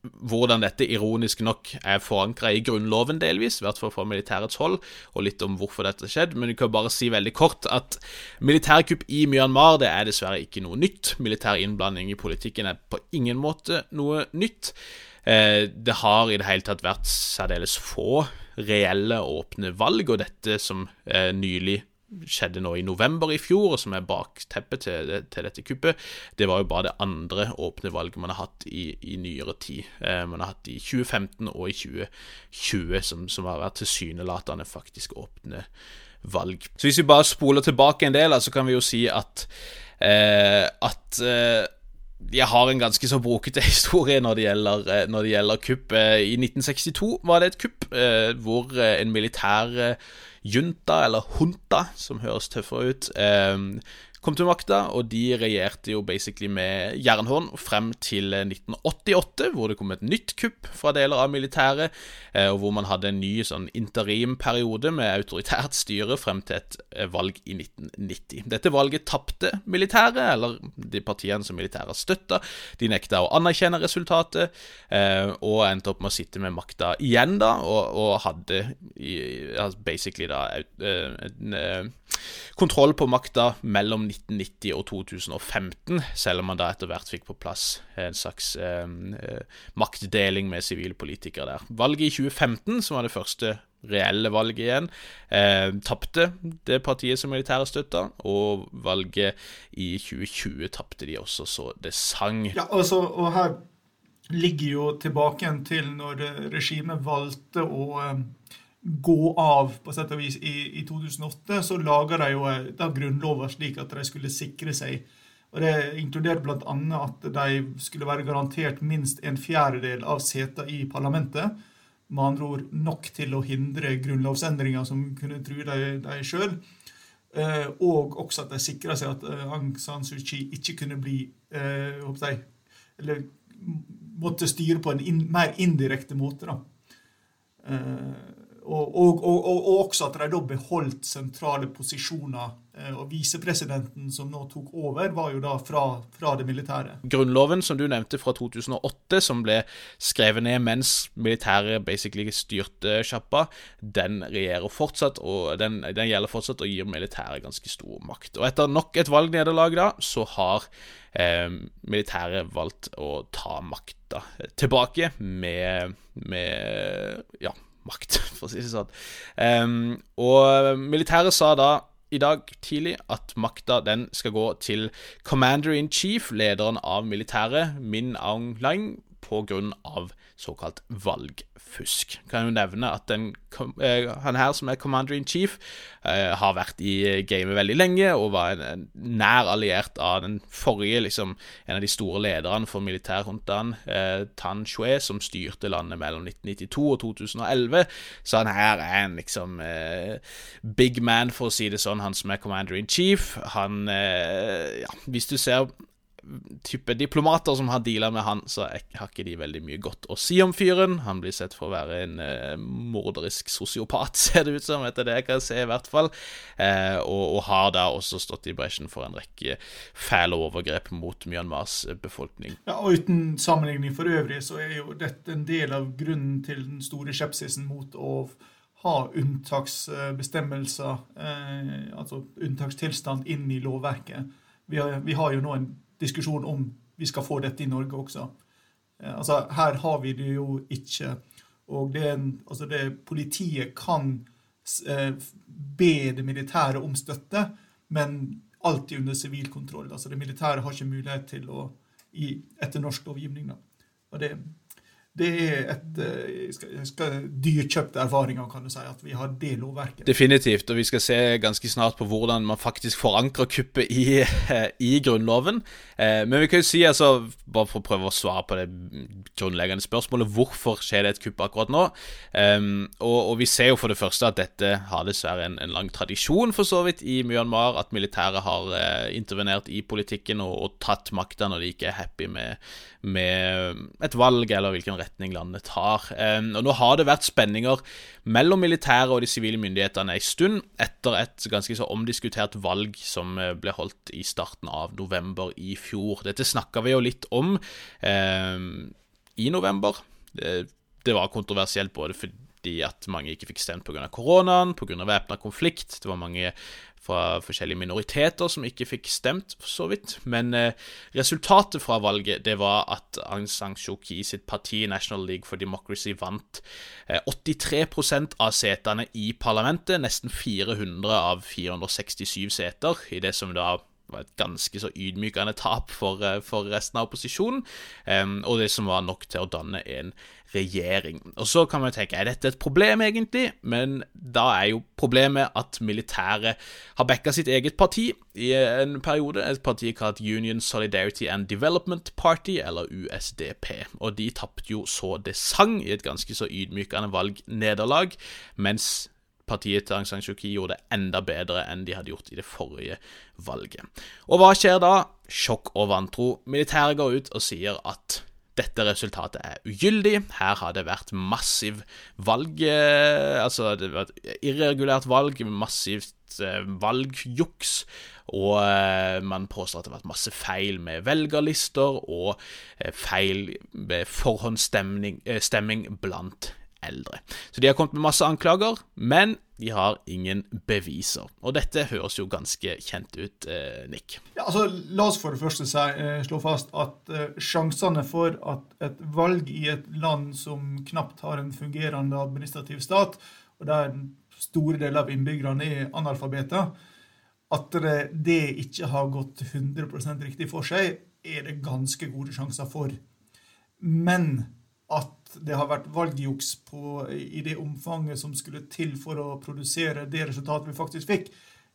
hvordan dette ironisk nok er forankra i Grunnloven delvis, i hvert fall fra militærets hold, og litt om hvorfor dette skjedde. Men vi kan bare si veldig kort at militærkupp i Myanmar det er dessverre ikke noe nytt. Militær innblanding i politikken er på ingen måte noe nytt. Eh, det har i det hele tatt vært særdeles få reelle åpne valg, og dette som eh, nylig skjedde nå i november i fjor, og som er bakteppet til, til, dette kuppet, det var jo bare det andre åpne valget man har hatt i, i nyere tid. Eh, man har hatt i 2015 og i 2020, som, som har vært tilsynelatende faktisk åpne valg. Så hvis vi bare spoler tilbake en del, så kan vi jo si at eh, at eh, jeg har en ganske så brokete historie når det gjelder, eh, når det gjelder kupp. Eh, I 1962 var det et kupp eh, hvor en militær junta, eller hunta, som høres tøffere ut, kom til makta, og de regjerte jo basically med jernhånd frem til 1988, hvor det kom et nytt kupp fra deler av militæret, eh, og hvor man hadde en ny sånn interimperiode med autoritært styre frem til et eh, valg i 1990. Dette valget tapte militæret, eller de partiene som militæret støtta. De nekta å anerkjenne resultatet, eh, og endte opp med å sitte med makta igjen, da, og, og hadde basically da en kontroll på makta mellom 1990 og 2015, selv om man da etter hvert fikk på plass en slags eh, eh, maktdeling med sivile politikere der. Valget i 2015, som var det første reelle valget igjen, eh, tapte det partiet som militæret støtta, og valget i 2020 tapte de også så det sang. Ja, altså, og her ligger jo tilbake til når regimet valgte å eh, gå av på sett og vis i, i 2008, så laga de jo eh, da grunnloven slik at de skulle sikre seg. Og Det inkluderte bl.a. at de skulle være garantert minst en fjerdedel av setene i parlamentet. Med andre ord nok til å hindre grunnlovsendringer som kunne true dem, sjøl. og også at de sikra seg at Aung San Suu Kyi ikke kunne bli jeg, Eller måtte styre på en in, mer indirekte måte. da. Og, og, og, og, også at de da beholdt sentrale posisjoner. Eh, og visepresidenten som nå tok over, var jo da fra, fra, det militære. Grunnloven som du nevnte fra 2008, som ble skrevet ned mens militæret basically styrte sjappa, den regjerer fortsatt, og den, den, gjelder fortsatt og gir militæret ganske stor makt. Og etter nok et valgnederlag da, så har eh, militæret valgt å ta makta tilbake med, med ja, makt, for å si det sånn. Um, og militæret sa da i dag tidlig at makta den skal gå til commander in chief, lederen av militæret, Min Aung Lang, av såkalt valgfusk. Kan jo nevne at den, eh, han her som er commander in chief, eh, har vært i gamet veldig lenge og var en, nær alliert av den forrige, liksom, en av de store lederne for militærhuntaen, eh, Tan Shue, som styrte landet mellom 1992 og 2011. Så han her er en liksom big man, for å si det sånn, han som er commander in chief. Han Ja, hvis du ser type diplomater som har deala med han, så har ikke de veldig mye godt å si om fyren. Han blir sett for å være en eh, morderisk sosiopat, ser det ut som, etter det jeg kan se, i hvert fall. Eh, og, og, har da også stått i bresjen for en rekke fæle overgrep mot Myanmars befolkning. Ja, og Uten sammenligning for øvrig, så er jo dette en del av grunnen til den store skepsisen mot å ha unntaksbestemmelser, eh, altså unntakstilstand, inn i lovverket. Vi har, vi har jo nå en diskusjon om vi skal få dette i Norge også. Eh, altså, her har vi det jo ikke. Og det, altså det Politiet kan eh, be det militære om støtte, men alltid under sivil kontroll. Altså det militære har ikke mulighet til å i, etter norsk lovgivning. Da. Og det, det er et eh, skal, skal, dyrkjøpte erfaringer, kan du si, at vi har det lovverket. Definitivt, og vi skal se ganske snart på hvordan man faktisk forankrer kuppet i, i Grunnloven. Eh, men vi kan jo si, altså, bare for å prøve å svare på det grunnleggende spørsmålet, hvorfor skjer det et kupp akkurat nå? Um, og, og, vi ser jo for det første at dette har dessverre en, en lang tradisjon, for så vidt, i Myanmar. At militæret har intervenert i politikken og, og tatt makta når de ikke er happy med, med et valg eller hvilken retning landet tar. Og Nå har det vært spenninger mellom militæret og de sivile myndighetene en stund, etter et ganske så omdiskutert valg som eh, ble holdt i starten av november i fjor. Dette snakka vi jo litt om eh, i november. Det, det var kontroversielt både fordi at mange ikke fikk stemt pga. koronaen, pga. væpna konflikt. Det var mange fra forskjellige minoriteter som ikke fikk stemt, for så vidt. Men eh, resultatet fra valget det var at Aung San Suu Kyi sitt parti, National League for Democracy, vant eh, 83% av setene i parlamentet. Nesten 400 av 467 seter i det som da var et ganske så ydmykende tap for, eh, for resten av opposisjonen, um, og det som var nok til å danne en regjering. Og Så kan man tenke er dette et problem, egentlig? Men da er jo problemet at militæret har backa sitt eget parti i en periode. Et parti kalt Union Solidarity and Development Party, eller USDP. Og de tapte jo så det sang i et ganske så ydmykende valgnederlag, mens partiet til Aung San Suu Kyi gjorde det enda bedre enn de hadde gjort i det forrige valget. Og hva skjer da? Sjokk og vantro. Militæret går ut og sier at dette resultatet er ugyldig. Her har det vært massiv valg eh, Altså, det har vært irregulært valg, massivt eh, valgjuks. Og eh, man påstår at det har vært masse feil med velgerlister og feil med forhåndsstemming blant eldre. Så de har kommet med masse anklager, men de har ingen beviser. Og dette høres jo ganske kjent ut, eh, Nick. Ja, altså, La oss for det første si, eh, slå fast at eh, sjansene for at et valg i et land som knapt har en fungerende administrativ stat, og der store deler av innbyggerne er analfabeter, at det, det ikke har gått 100% riktig for seg, er det ganske gode sjanser for. Men at det har vært valgjuks på, i det omfanget som skulle til for å produsere det resultatet vi faktisk fikk,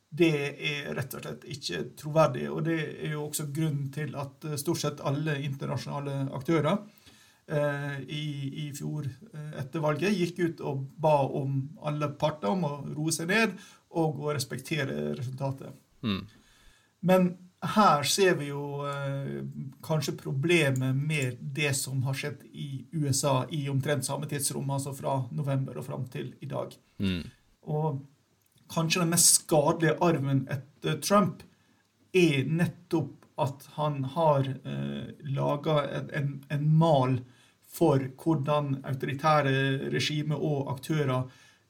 det er rett og slett ikke troverdig. Og det er jo også grunnen til at eh, stort sett alle internasjonale aktører eh, i, i, fjor, eh, etter valget gikk ut og ba om alle parter om å roe seg ned og å respektere resultatet. Mm. Men her ser vi jo eh, kanskje problemet med det som har skjedd i USA i omtrent samme tidsrom, altså fra november og fram til i dag. Mm. Og kanskje den mest skadelige arven etter Trump er nettopp at han har eh, laga en, en, mal for hvordan autoritære regimer og aktører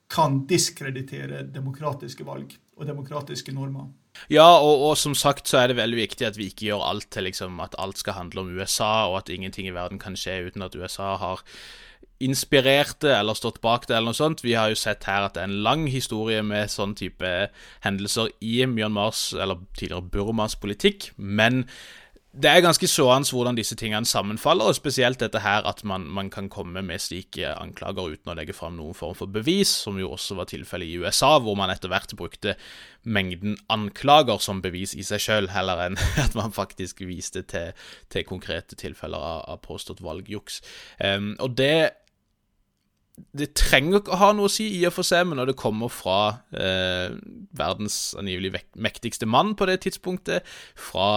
kan diskreditere demokratiske valg og demokratiske normer. Ja, og, og, som sagt så er det veldig viktig at vi ikke gjør alt til liksom, at alt skal handle om USA, og at ingenting i verden kan skje uten at USA har inspirert det eller stått bak det, eller noe sånt. Vi har jo sett her at det er en lang historie med sånn type hendelser i Myanmars, eller tidligere Burmas politikk, men det er ganske sårende hvordan disse tingene sammenfaller, og spesielt dette her at man, man, kan komme med slike anklager uten å legge fram noen form for bevis, som jo også var tilfellet i USA, hvor man etter hvert brukte mengden anklager som bevis i seg sjøl, heller enn at man faktisk viste til, til konkrete tilfeller av, av påstått valgjuks. Um, og det det trenger ikke å ha noe å si, i og for seg, men når det kommer fra eh, verdens angivelig mektigste mann på det tidspunktet, fra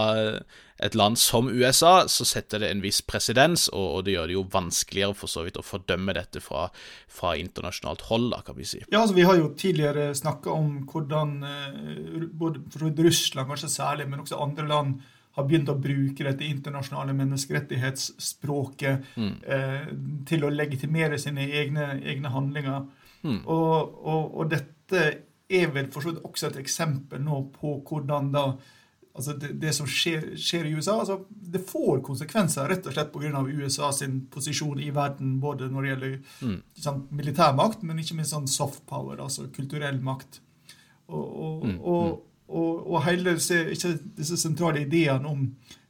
et land som USA, så setter det en viss presedens, og, og, det gjør det jo vanskeligere for så vidt å fordømme dette fra, fra internasjonalt hold, da, kan vi si. Ja, altså Vi har jo tidligere snakka om hvordan eh, både Russland kanskje særlig, men også andre land har begynt å bruke dette internasjonale menneskerettighetsspråket mm. eh, til å legitimere sine egne, egne handlinger. Mm. Og, og, og, dette er vel for så vidt også et eksempel nå på hvordan da altså det, det som skjer, skjer, i USA, altså det får konsekvenser rett og slett pga. USA sin posisjon i verden, både når det gjelder mm. sånn, militærmakt, men ikke minst sånn soft power, altså kulturell makt. Og, og, mm. og mm og, og hele disse, disse, sentrale ideene om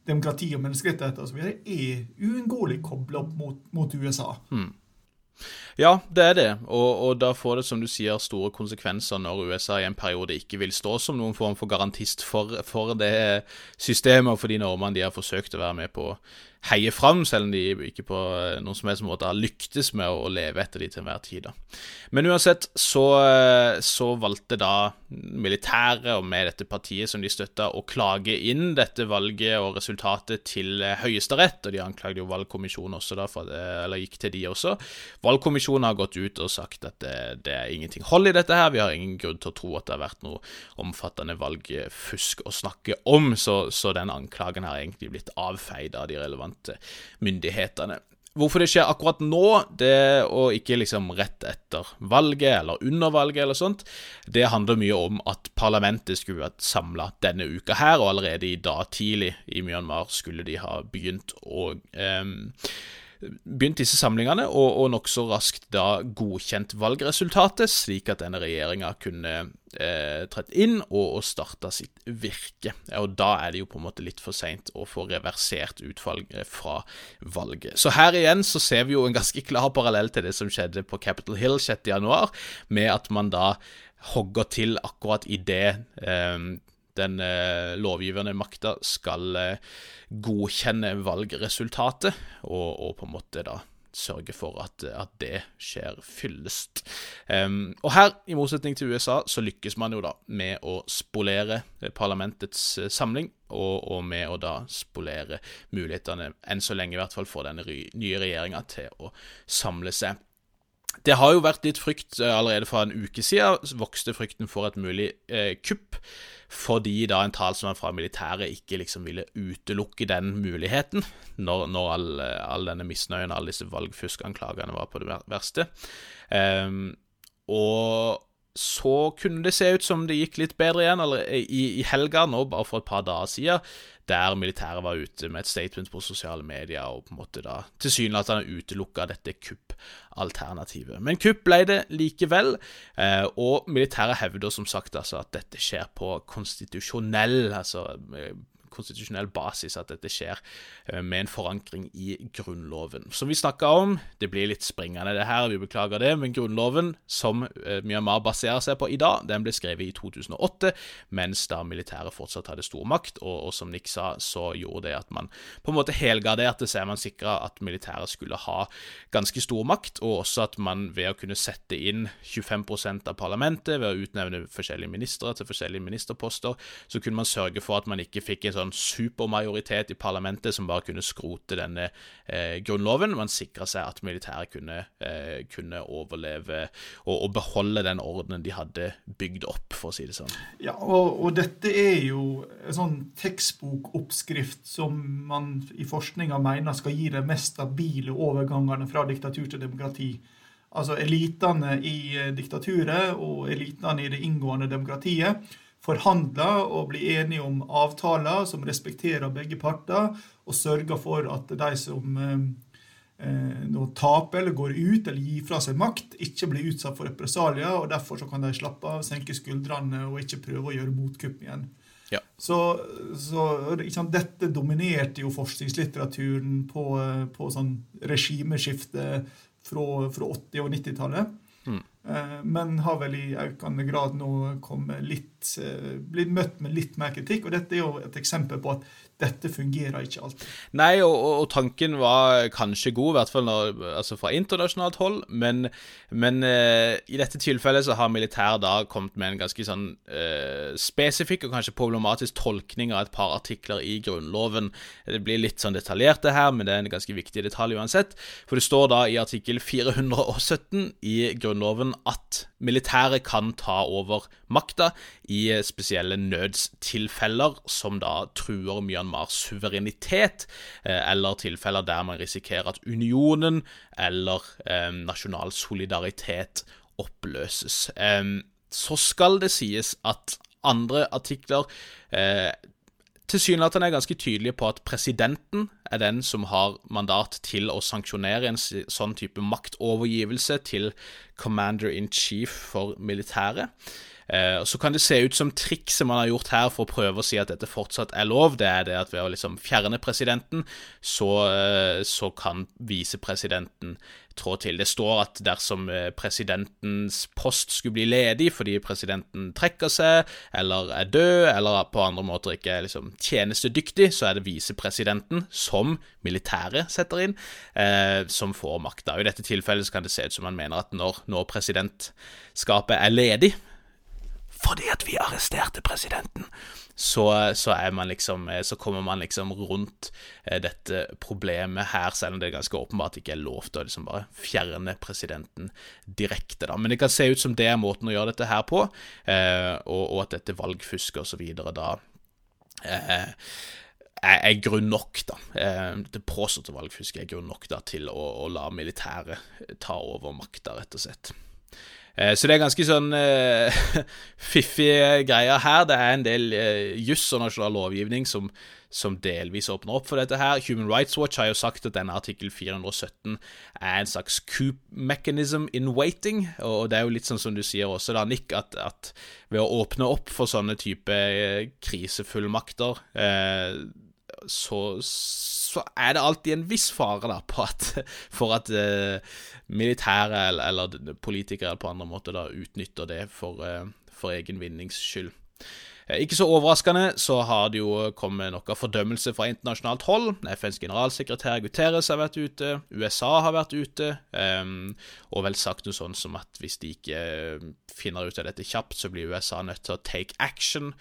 demokrati og menneskerettigheter osv. er uunngåelig kobla opp mot, mot USA. Mm. Ja, det er det, og, og, da får det, som du sier, store konsekvenser når USA i en periode ikke vil stå som noen form for garantist for, for det systemet og for de normene de har forsøkt å være med på heier fram, selv om de ikke på eh, noen som helst måte har lyktes med å leve etter de til enhver tid. Da. Men uansett så, eh, så, valgte da militæret, og med dette partiet som de støtta, å klage inn dette valget og resultatet til eh, Høyesterett, og de anklagde jo valgkommisjonen også da, det, eller gikk til de også. Valgkommisjonen har gått ut og sagt at det, det er ingenting hold i dette her, vi har ingen grunn til å tro at det har vært noe omfattende valgfusk å snakke om, så, så den anklagen har egentlig blitt avfeid av de relevante relevante myndighetene. Hvorfor det skjer akkurat nå, det, og ikke liksom rett etter valget eller under valget eller sånt, det handler mye om at parlamentet skulle vært samla denne uka her, og allerede i dag tidlig i Myanmar skulle de ha begynt å eh, begynt disse samlingene, og, og nokså raskt da godkjent valgresultatet, slik at denne regjeringa kunne eh, trett inn og, og starta sitt virke. Og da er det jo på en måte litt for seint å få reversert utfallet fra valget. Så her igjen så ser vi jo en ganske klar parallell til det som skjedde på Capitol Hill 6.1, med at man da hogger til akkurat i det eh, den eh, lovgivende makta skal eh, godkjenne valgresultatet, og, og, på en måte da sørge for at, at det skjer fyllest. Um, og her, i motsetning til USA, så lykkes man jo da med å spolere parlamentets eh, samling, og, og, med å da spolere mulighetene, enn så lenge i hvert fall, for denne nye regjeringa til å samle seg. Det har jo vært litt frykt eh, allerede fra en uke siden, vokste frykten for et mulig eh, kupp fordi da en talsmann fra militæret ikke liksom ville utelukke den muligheten, når, når all, all, denne misnøyen, alle disse valgfuskanklagene var på det verste. Um, og så kunne det se ut som det gikk litt bedre igjen i, i helga, nå bare for et par dager siden, der militæret var ute med et statement på sosiale medier og på en måte da tilsynelatende utelukka dette kuppalternativet. Men kupp ble det likevel, eh, og militæret hevder som sagt altså at dette skjer på konstitusjonell, altså eh, konstitusjonell basis at dette skjer eh, med en forankring i Grunnloven. Som vi snakka om, det blir litt springende det her, vi beklager det, men Grunnloven, som eh, Myanmar baserer seg på i dag, den ble skrevet i 2008, mens da militæret fortsatt hadde stor makt, og, og som Nick sa, så gjorde det at man på en måte helgarderte seg, man sikra at militæret skulle ha ganske stor makt, og også at man ved å kunne sette inn 25% av parlamentet, ved å utnevne forskjellige ministre til forskjellige ministerposter, så kunne man sørge for at man ikke fikk en sånn supermajoritet i parlamentet som bare kunne skrote denne eh, grunnloven. Man sikra seg at militæret kunne, eh, kunne overleve og, og, beholde den ordenen de hadde bygd opp, for å si det sånn. Ja, og, og dette er jo en sånn tekstbokoppskrift som man i forskninga mener skal gi de mest stabile overgangene fra diktatur til demokrati. Altså elitene i eh, diktaturet og elitene i det inngående demokratiet forhandler og blir enige om avtaler som respekterer begge parter, og sørger for at de som eh, eh, taper eller går ut eller gir fra seg makt, ikke blir utsatt for represalier. og Derfor så kan de slappe av, senke skuldrene og ikke prøve å gjøre motkupp igjen. Ja. Så, så sant, Dette dominerte jo forskningslitteraturen på, eh, på sånn regimeskifte fra, fra 80- og 90-tallet. Mm. Men har vel i økende grad nå litt, eh, blitt møtt med litt mer kritikk. Og dette er jo et eksempel på at dette fungerer ikke alltid. Nei, og, og, tanken var kanskje god, i hvert fall når, altså fra internasjonalt hold, men, men uh, i dette tilfellet så har militæret da kommet med en ganske sånn uh, spesifikk og kanskje problematisk tolkning av et par artikler i Grunnloven. Det blir litt sånn detaljert, det her, men det er en ganske viktig detalj uansett. For det står da i artikkel 417 i Grunnloven at militæret kan ta over makta i spesielle nødstilfeller som da truer Myanmars suverenitet, eh, eller tilfeller der man risikerer at unionen eller eh, nasjonal solidaritet oppløses. Eh, så skal det sies at andre artikler eh, tilsynelatende er ganske tydelige på at presidenten er den som har mandat til å sanksjonere en sånn type maktovergivelse til commander in chief for militæret. Eh, så kan det se ut som trikset man har gjort her for å prøve å si at dette fortsatt er lov, det er det at ved å liksom fjerne presidenten, så, eh, så kan visepresidenten trå til. Det står at dersom eh, presidentens post skulle bli ledig fordi presidenten trekker seg, eller er død, eller på andre måter ikke er liksom tjenestedyktig, så er det visepresidenten, som militæret setter inn, eh, som får makta. I dette tilfellet kan det se ut som man mener at når, når presidentskapet er ledig, fordi at vi arresterte presidenten, så, så, liksom, så, kommer man liksom rundt eh, dette problemet her, selv om det er ganske åpenbart ikke er lov til å liksom bare fjerne presidenten direkte. da. Men det kan se ut som det er måten å gjøre dette her på, eh, og, og, at dette valgfusket osv. da eh, er, grunn nok, da. Eh, det påståtte valgfusket er grunn nok da, til å, å la militæret ta over makta, rett og slett. Eh, så det er ganske sånn uh, fiffige greier her. Det er en del uh, juss og nasjonal lovgivning som, som, delvis åpner opp for dette her. Human Rights Watch har jo sagt at denne artikkel 417 er en slags coup mechanism in waiting. Og det er jo litt sånn som du sier også, da, Nick, at, at ved å åpne opp for sånne type uh, krisefullmakter, så så er det alltid en viss fare da, at, for at uh, militære eller, eller, politikere på andre måter da, utnytter det for, uh, for egen vinnings skyld. Eh, ikke så overraskende så har det jo kommet noe fordømmelse fra internasjonalt hold. FNs generalsekretær Guterres har vært ute, USA har vært ute, um, og vel sagt noe sånn som at hvis de ikke finner ut av dette kjapt, så blir USA nødt til å take action.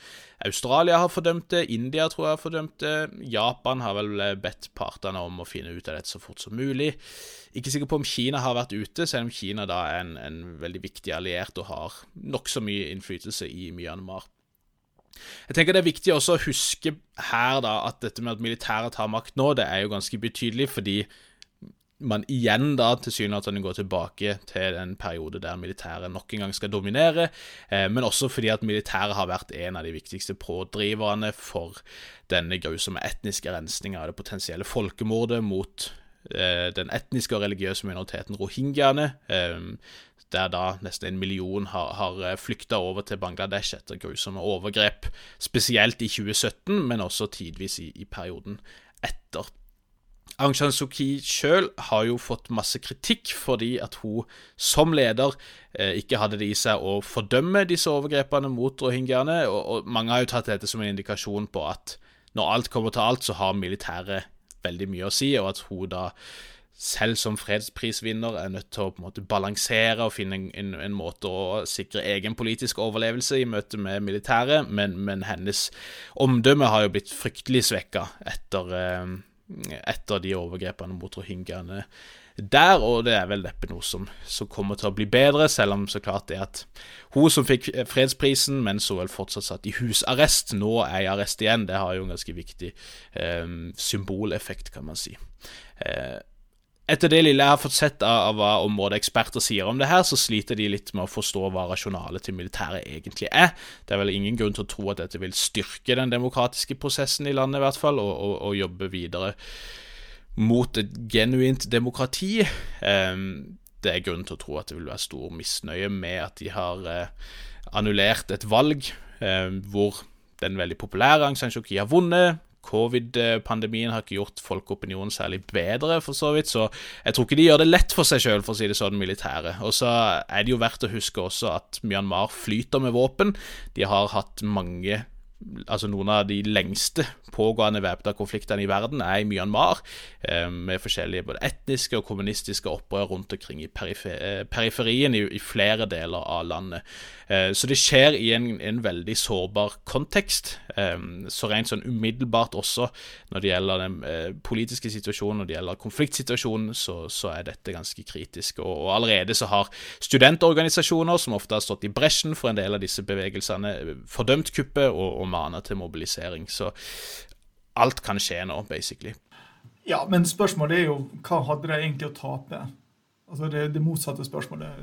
Australia har fordømt det, India tror jeg har fordømt det, Japan har vel bedt partene om å finne ut av dette så fort som mulig. Ikke sikker på om Kina har vært ute, selv om Kina da er en, en veldig viktig alliert og har nokså mye innflytelse i Myanmar. Jeg tenker Det er viktig også å huske her da at dette med at militæret tar makt nå, det er jo ganske betydelig, fordi man igjen da tilsynelatende går tilbake til en periode der militæret nok en gang skal dominere, eh, men også fordi at militæret har vært en av de viktigste pådriverne for denne grusomme etniske rensninga av det potensielle folkemordet mot den etniske og religiøse minoriteten rohingyaene. Eh, der da nesten en million har, har flykta over til Bangladesh etter grusomme overgrep. Spesielt i 2017, men også tidvis i, i perioden etter. Aung San Suu Kyi sjøl har jo fått masse kritikk fordi at hun som leder eh, ikke hadde det i seg å fordømme disse overgrepene mot rohingyaene, og, og, mange har jo tatt dette som en indikasjon på at når alt kommer til alt, så har militæret veldig mye å si, og at hun da selv som fredsprisvinner er nødt til å på en måte balansere og finne en, en, måte å sikre egen politisk overlevelse i møte med militæret, men, men hennes omdømme har jo blitt fryktelig svekka etter eh, etter de overgrepene mot rohingyaene der, og det er vel neppe noe som, som, kommer til å bli bedre, selv om så klart det at hun som fikk fredsprisen, men så vel fortsatt satt i husarrest, nå er i arrest igjen, det har jo en ganske viktig eh, symboleffekt, kan man si. Eh, etter det lille jeg har fått sett av, hva områdeeksperter sier om det her, så sliter de litt med å forstå hva rasjonalet til militæret egentlig er. Det er vel ingen grunn til å tro at dette vil styrke den demokratiske prosessen i landet, i hvert fall, og, og, og jobbe videre mot et genuint demokrati. Um, det er grunn til å tro at det vil være stor misnøye med at de har uh, annullert et valg uh, hvor den veldig populære Aung San Suu Kyi har vunnet. Covid-pandemien har ikke gjort folkeopinionen særlig bedre, for så vidt, så jeg tror ikke de gjør det lett for seg sjøl, for å si det sånn, militære. Og så er det jo verdt å huske også at Myanmar flyter med våpen. De har hatt mange altså Noen av de lengste pågående væpna konfliktene i verden er i Myanmar, eh, med forskjellige både etniske og kommunistiske opprør rundt omkring i periferien i, flere deler av landet. Eh, så det skjer i en, en veldig sårbar kontekst. Eh, så rent sånn umiddelbart også når det gjelder den politiske situasjonen, når det gjelder konfliktsituasjonen, så, så er dette ganske kritisk. Og, og, allerede så har studentorganisasjoner, som ofte har stått i bresjen for en del av disse bevegelsene, fordømt kuppet og, og maner til mobilisering. Så alt kan skje nå, basically. Ja, men spørsmålet er jo hva hadde de egentlig å tape? Altså det, det motsatte spørsmålet.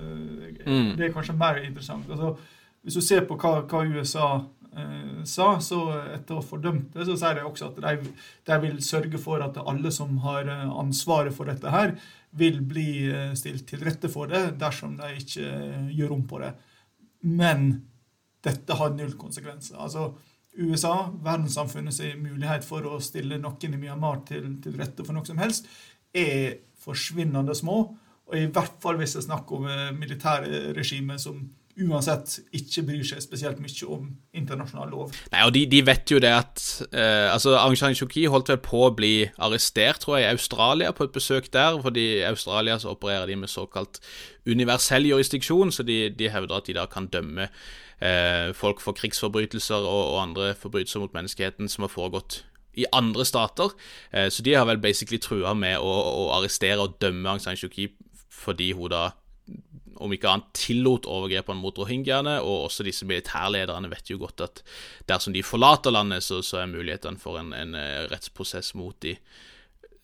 Mm. Det er kanskje mer interessant. Altså, hvis du ser på hva, hva USA eh, sa, så etter å ha fordømt det, så sier de også at de, de, vil sørge for at alle som har eh, ansvaret for dette her, vil bli eh, stilt til rette for det dersom de ikke eh, gjør om på det. Men dette har null konsekvenser. Altså, USA, verdenssamfunnets mulighet for å stille noen i Myanmar til, til rette for noe som helst, er forsvinnende små. Og i hvert fall hvis det er snakk om eh, militærregime som uansett ikke bryr seg spesielt mye om internasjonal lov. Nei, og De, de vet jo det at eh, altså Aung San Suu Kyi holdt vel på å bli arrestert, tror jeg, i Australia på et besøk der. fordi I Australia så opererer de med såkalt universell jurisdiksjon, så de, de hevder at de da kan dømme eh, folk for krigsforbrytelser og, og andre forbrytelser mot menneskeheten som har foregått i andre stater. Eh, så de har vel basically trua med å, å, arrestere og dømme Aung San Suu Kyi fordi hun da om ikke annet tillot overgrepene mot rohingyaene, og også disse militærlederne vet jo godt at dersom de forlater landet, så, så er mulighetene for en, en eh, rettsprosess mot dem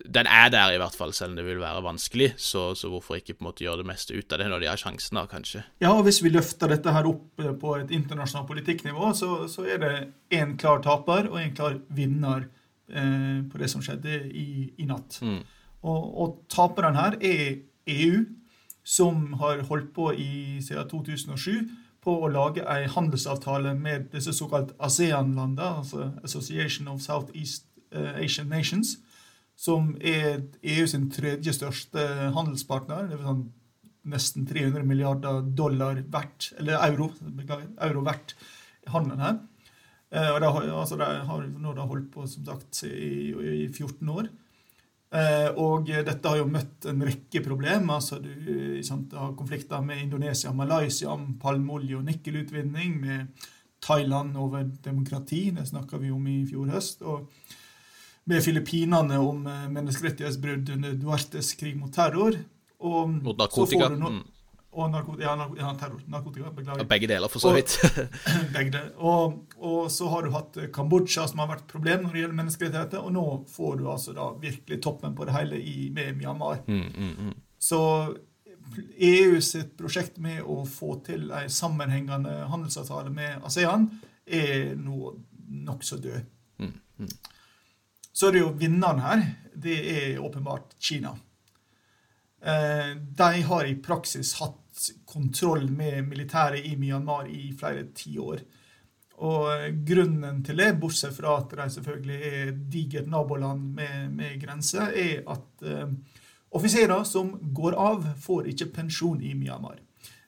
den er der, i hvert fall, selv om det vil være vanskelig. Så, så, hvorfor ikke på en måte gjøre det meste ut av det når de har sjansen, da, kanskje. Ja, og Hvis vi løfter dette her opp eh, på et internasjonalt politikknivå, så, så er det én klar taper og én klar vinner eh, på det som skjedde i, i natt. Mm. Og, og taperen her er EU, som har holdt på i, siden 2007 på å lage en handelsavtale med disse såkalt ASEAN-landene, altså Association of Southeast eh, Asian Nations som er EU sin tredje største handelspartner. Det er sånn nesten 300 milliarder dollar verdt, eller euro, euro verdt handelen her. Eh, og de, altså, de har da holdt på som sagt i, i 14 år. Eh, og dette har jo møtt en rekke problemer. altså Du sant, har konflikter med Indonesia og Malaysia om palmeolje- og nikkelutvinning, med Thailand over demokrati, det snakka vi om i fjor høst. og med Filippinene om eh, menneskerettighetsbrudd under Duartes krig mot terror. Og mot narkotika. No mm. og narkotika, ja, ja, terror. Narkotika, beklager. Begge deler, for så vidt. begge deler. Og, og, så har du hatt eh, Kambodsja, som har vært problem når det gjelder menneskerettigheter. Og nå får du altså da virkelig toppen på det hele i, med Myanmar. Mm, mm, mm. Så EU sitt prosjekt med å få til en sammenhengende handelsavtale med ASEAN er nå nokså død. Mm, mm. Så er det jo vinneren her. Det er åpenbart Kina. Eh, de har i praksis hatt kontroll med militæret i Myanmar i flere tiår. Og grunnen til det, bortsett fra at de selvfølgelig er digert naboland med, med grenser, er at uh, offiserer som går av, får ikke pensjon i Myanmar.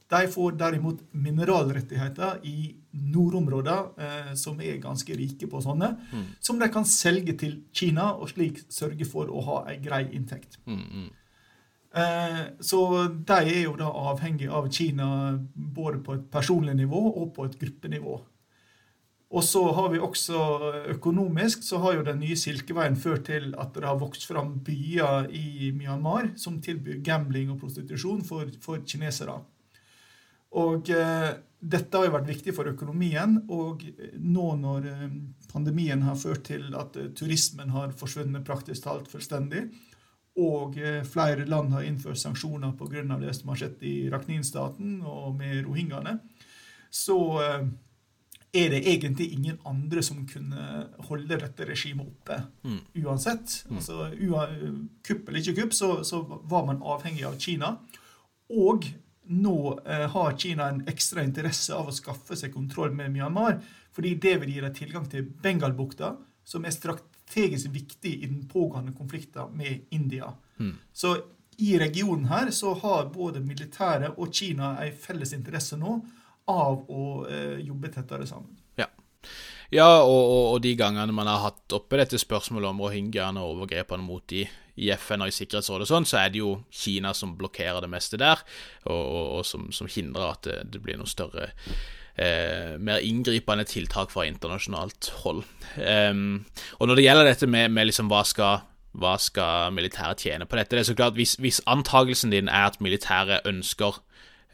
De får derimot mineralrettigheter i nordområder, eh, som er ganske rike på sånne, mm. som de kan selge til Kina, og slik sørge for å ha ei grei inntekt. Mm, mm. Eh, så de er jo da avhengig av Kina både på et personlig nivå og på et gruppenivå. Og så har vi også økonomisk så har jo den nye Silkeveien ført til at det har vokst fram byer i Myanmar som tilbyr gambling og prostitusjon for, for kinesere. Og eh, dette har jo vært viktig for økonomien. Og nå når eh, pandemien har ført til at eh, turismen har forsvunnet praktisk talt fullstendig, og eh, flere land har innført sanksjoner pga. det som har skjedd i Rakhnin-staten og med rohingyaene, så eh, er det egentlig ingen andre som kunne holde dette regimet oppe mm. uansett. Mm. Altså, kupp eller ikke kupp, så, så, var man avhengig av Kina. Og nå eh, har Kina en ekstra interesse av å skaffe seg kontroll med Myanmar, fordi det vil gi dem tilgang til Bengalbukta, som er strategisk viktig i den pågående konflikten med India. Mm. Så i regionen her så har både militæret og Kina en felles interesse nå av å eh, jobbe tettere sammen. Ja, ja og, og, og, de gangene man har hatt oppe dette spørsmålet om rohingyaene og overgrepene mot de i FN og i Sikkerhetsrådet, og sånn, så er det jo Kina som blokkerer det meste der, og, og som, som, hindrer at det, det blir noe større eh, mer inngripende tiltak fra internasjonalt hold. Eh, og når det gjelder dette med, med liksom hva skal hva skal militæret tjene på dette? Det er så klart, Hvis, hvis antagelsen din er at militæret ønsker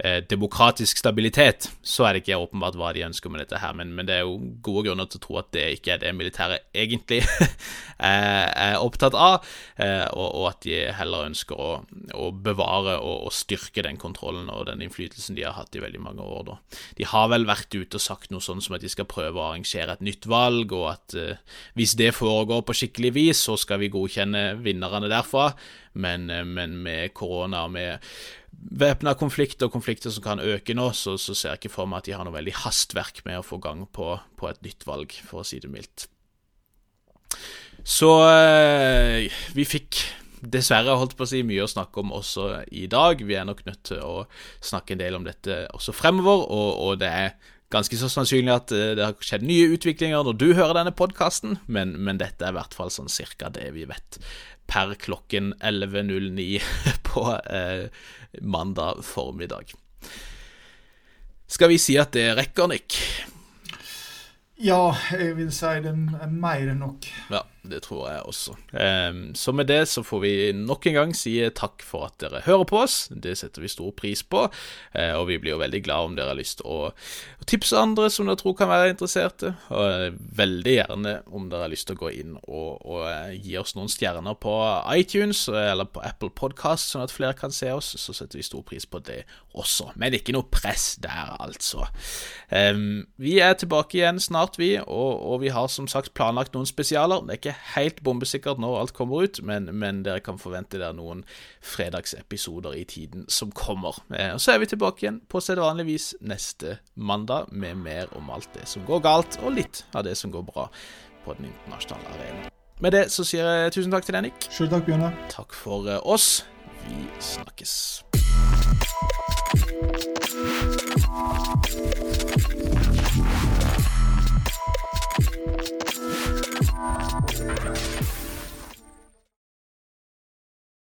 demokratisk stabilitet, så er det ikke åpenbart hva de ønsker med dette her, men, men, det er jo gode grunner til å tro at det ikke er det militæret egentlig er opptatt av, eh, og, og, at de heller ønsker å, å bevare og, og, styrke den kontrollen og den innflytelsen de har hatt i veldig mange år. Da. De har vel vært ute og sagt noe sånn som at de skal prøve å arrangere et nytt valg, og at uh, hvis det foregår på skikkelig vis, så skal vi godkjenne vinnerne derfra, men, men med korona og med væpna konflikter og konflikter som kan øke nå, så, så, ser jeg ikke for meg at de har noe veldig hastverk med å få gang på, på et nytt valg, for å si det mildt. Så eh, vi fikk dessverre holdt på å si mye å snakke om også i dag. Vi er nok nødt til å snakke en del om dette også fremover, og, og det er ganske så sannsynlig at eh, det har skjedd nye utviklinger når du hører denne podkasten, men, men, dette er i hvert fall sånn cirka det vi vet per klokken 11.09 på eh, mandag formiddag. Skal vi si at det rekker, Nick? Ja, jeg vil si det er mer enn nok. Ja, det tror jeg også. Um, så med det så får vi nok en gang si takk for at dere hører på oss. Det setter vi stor pris på. Uh, og vi blir jo veldig glad om dere har lyst til å, tipse andre som dere tror kan være interesserte. Og uh, veldig gjerne om dere har lyst til å gå inn og, og uh, gi oss noen stjerner på iTunes eller på Apple Podcast, sånn at flere kan se oss. Så setter vi stor pris på det også. Men ikke noe press der, altså. Um, vi er tilbake igjen snart, vi. Og, og vi har som sagt planlagt noen spesialer. Det er ikke ikke helt bombesikkert når alt kommer ut, men, men dere kan forvente der noen fredagsepisoder i tiden som kommer. Eh, og Så er vi tilbake igjen på sedvanlig vis neste mandag med mer om alt det som går galt, og litt av det som går bra på den internasjonale arenaen. Med det så sier jeg tusen takk til deg, Nick. Selv takk, Bjørnar. Takk for eh, oss. Vi snakkes.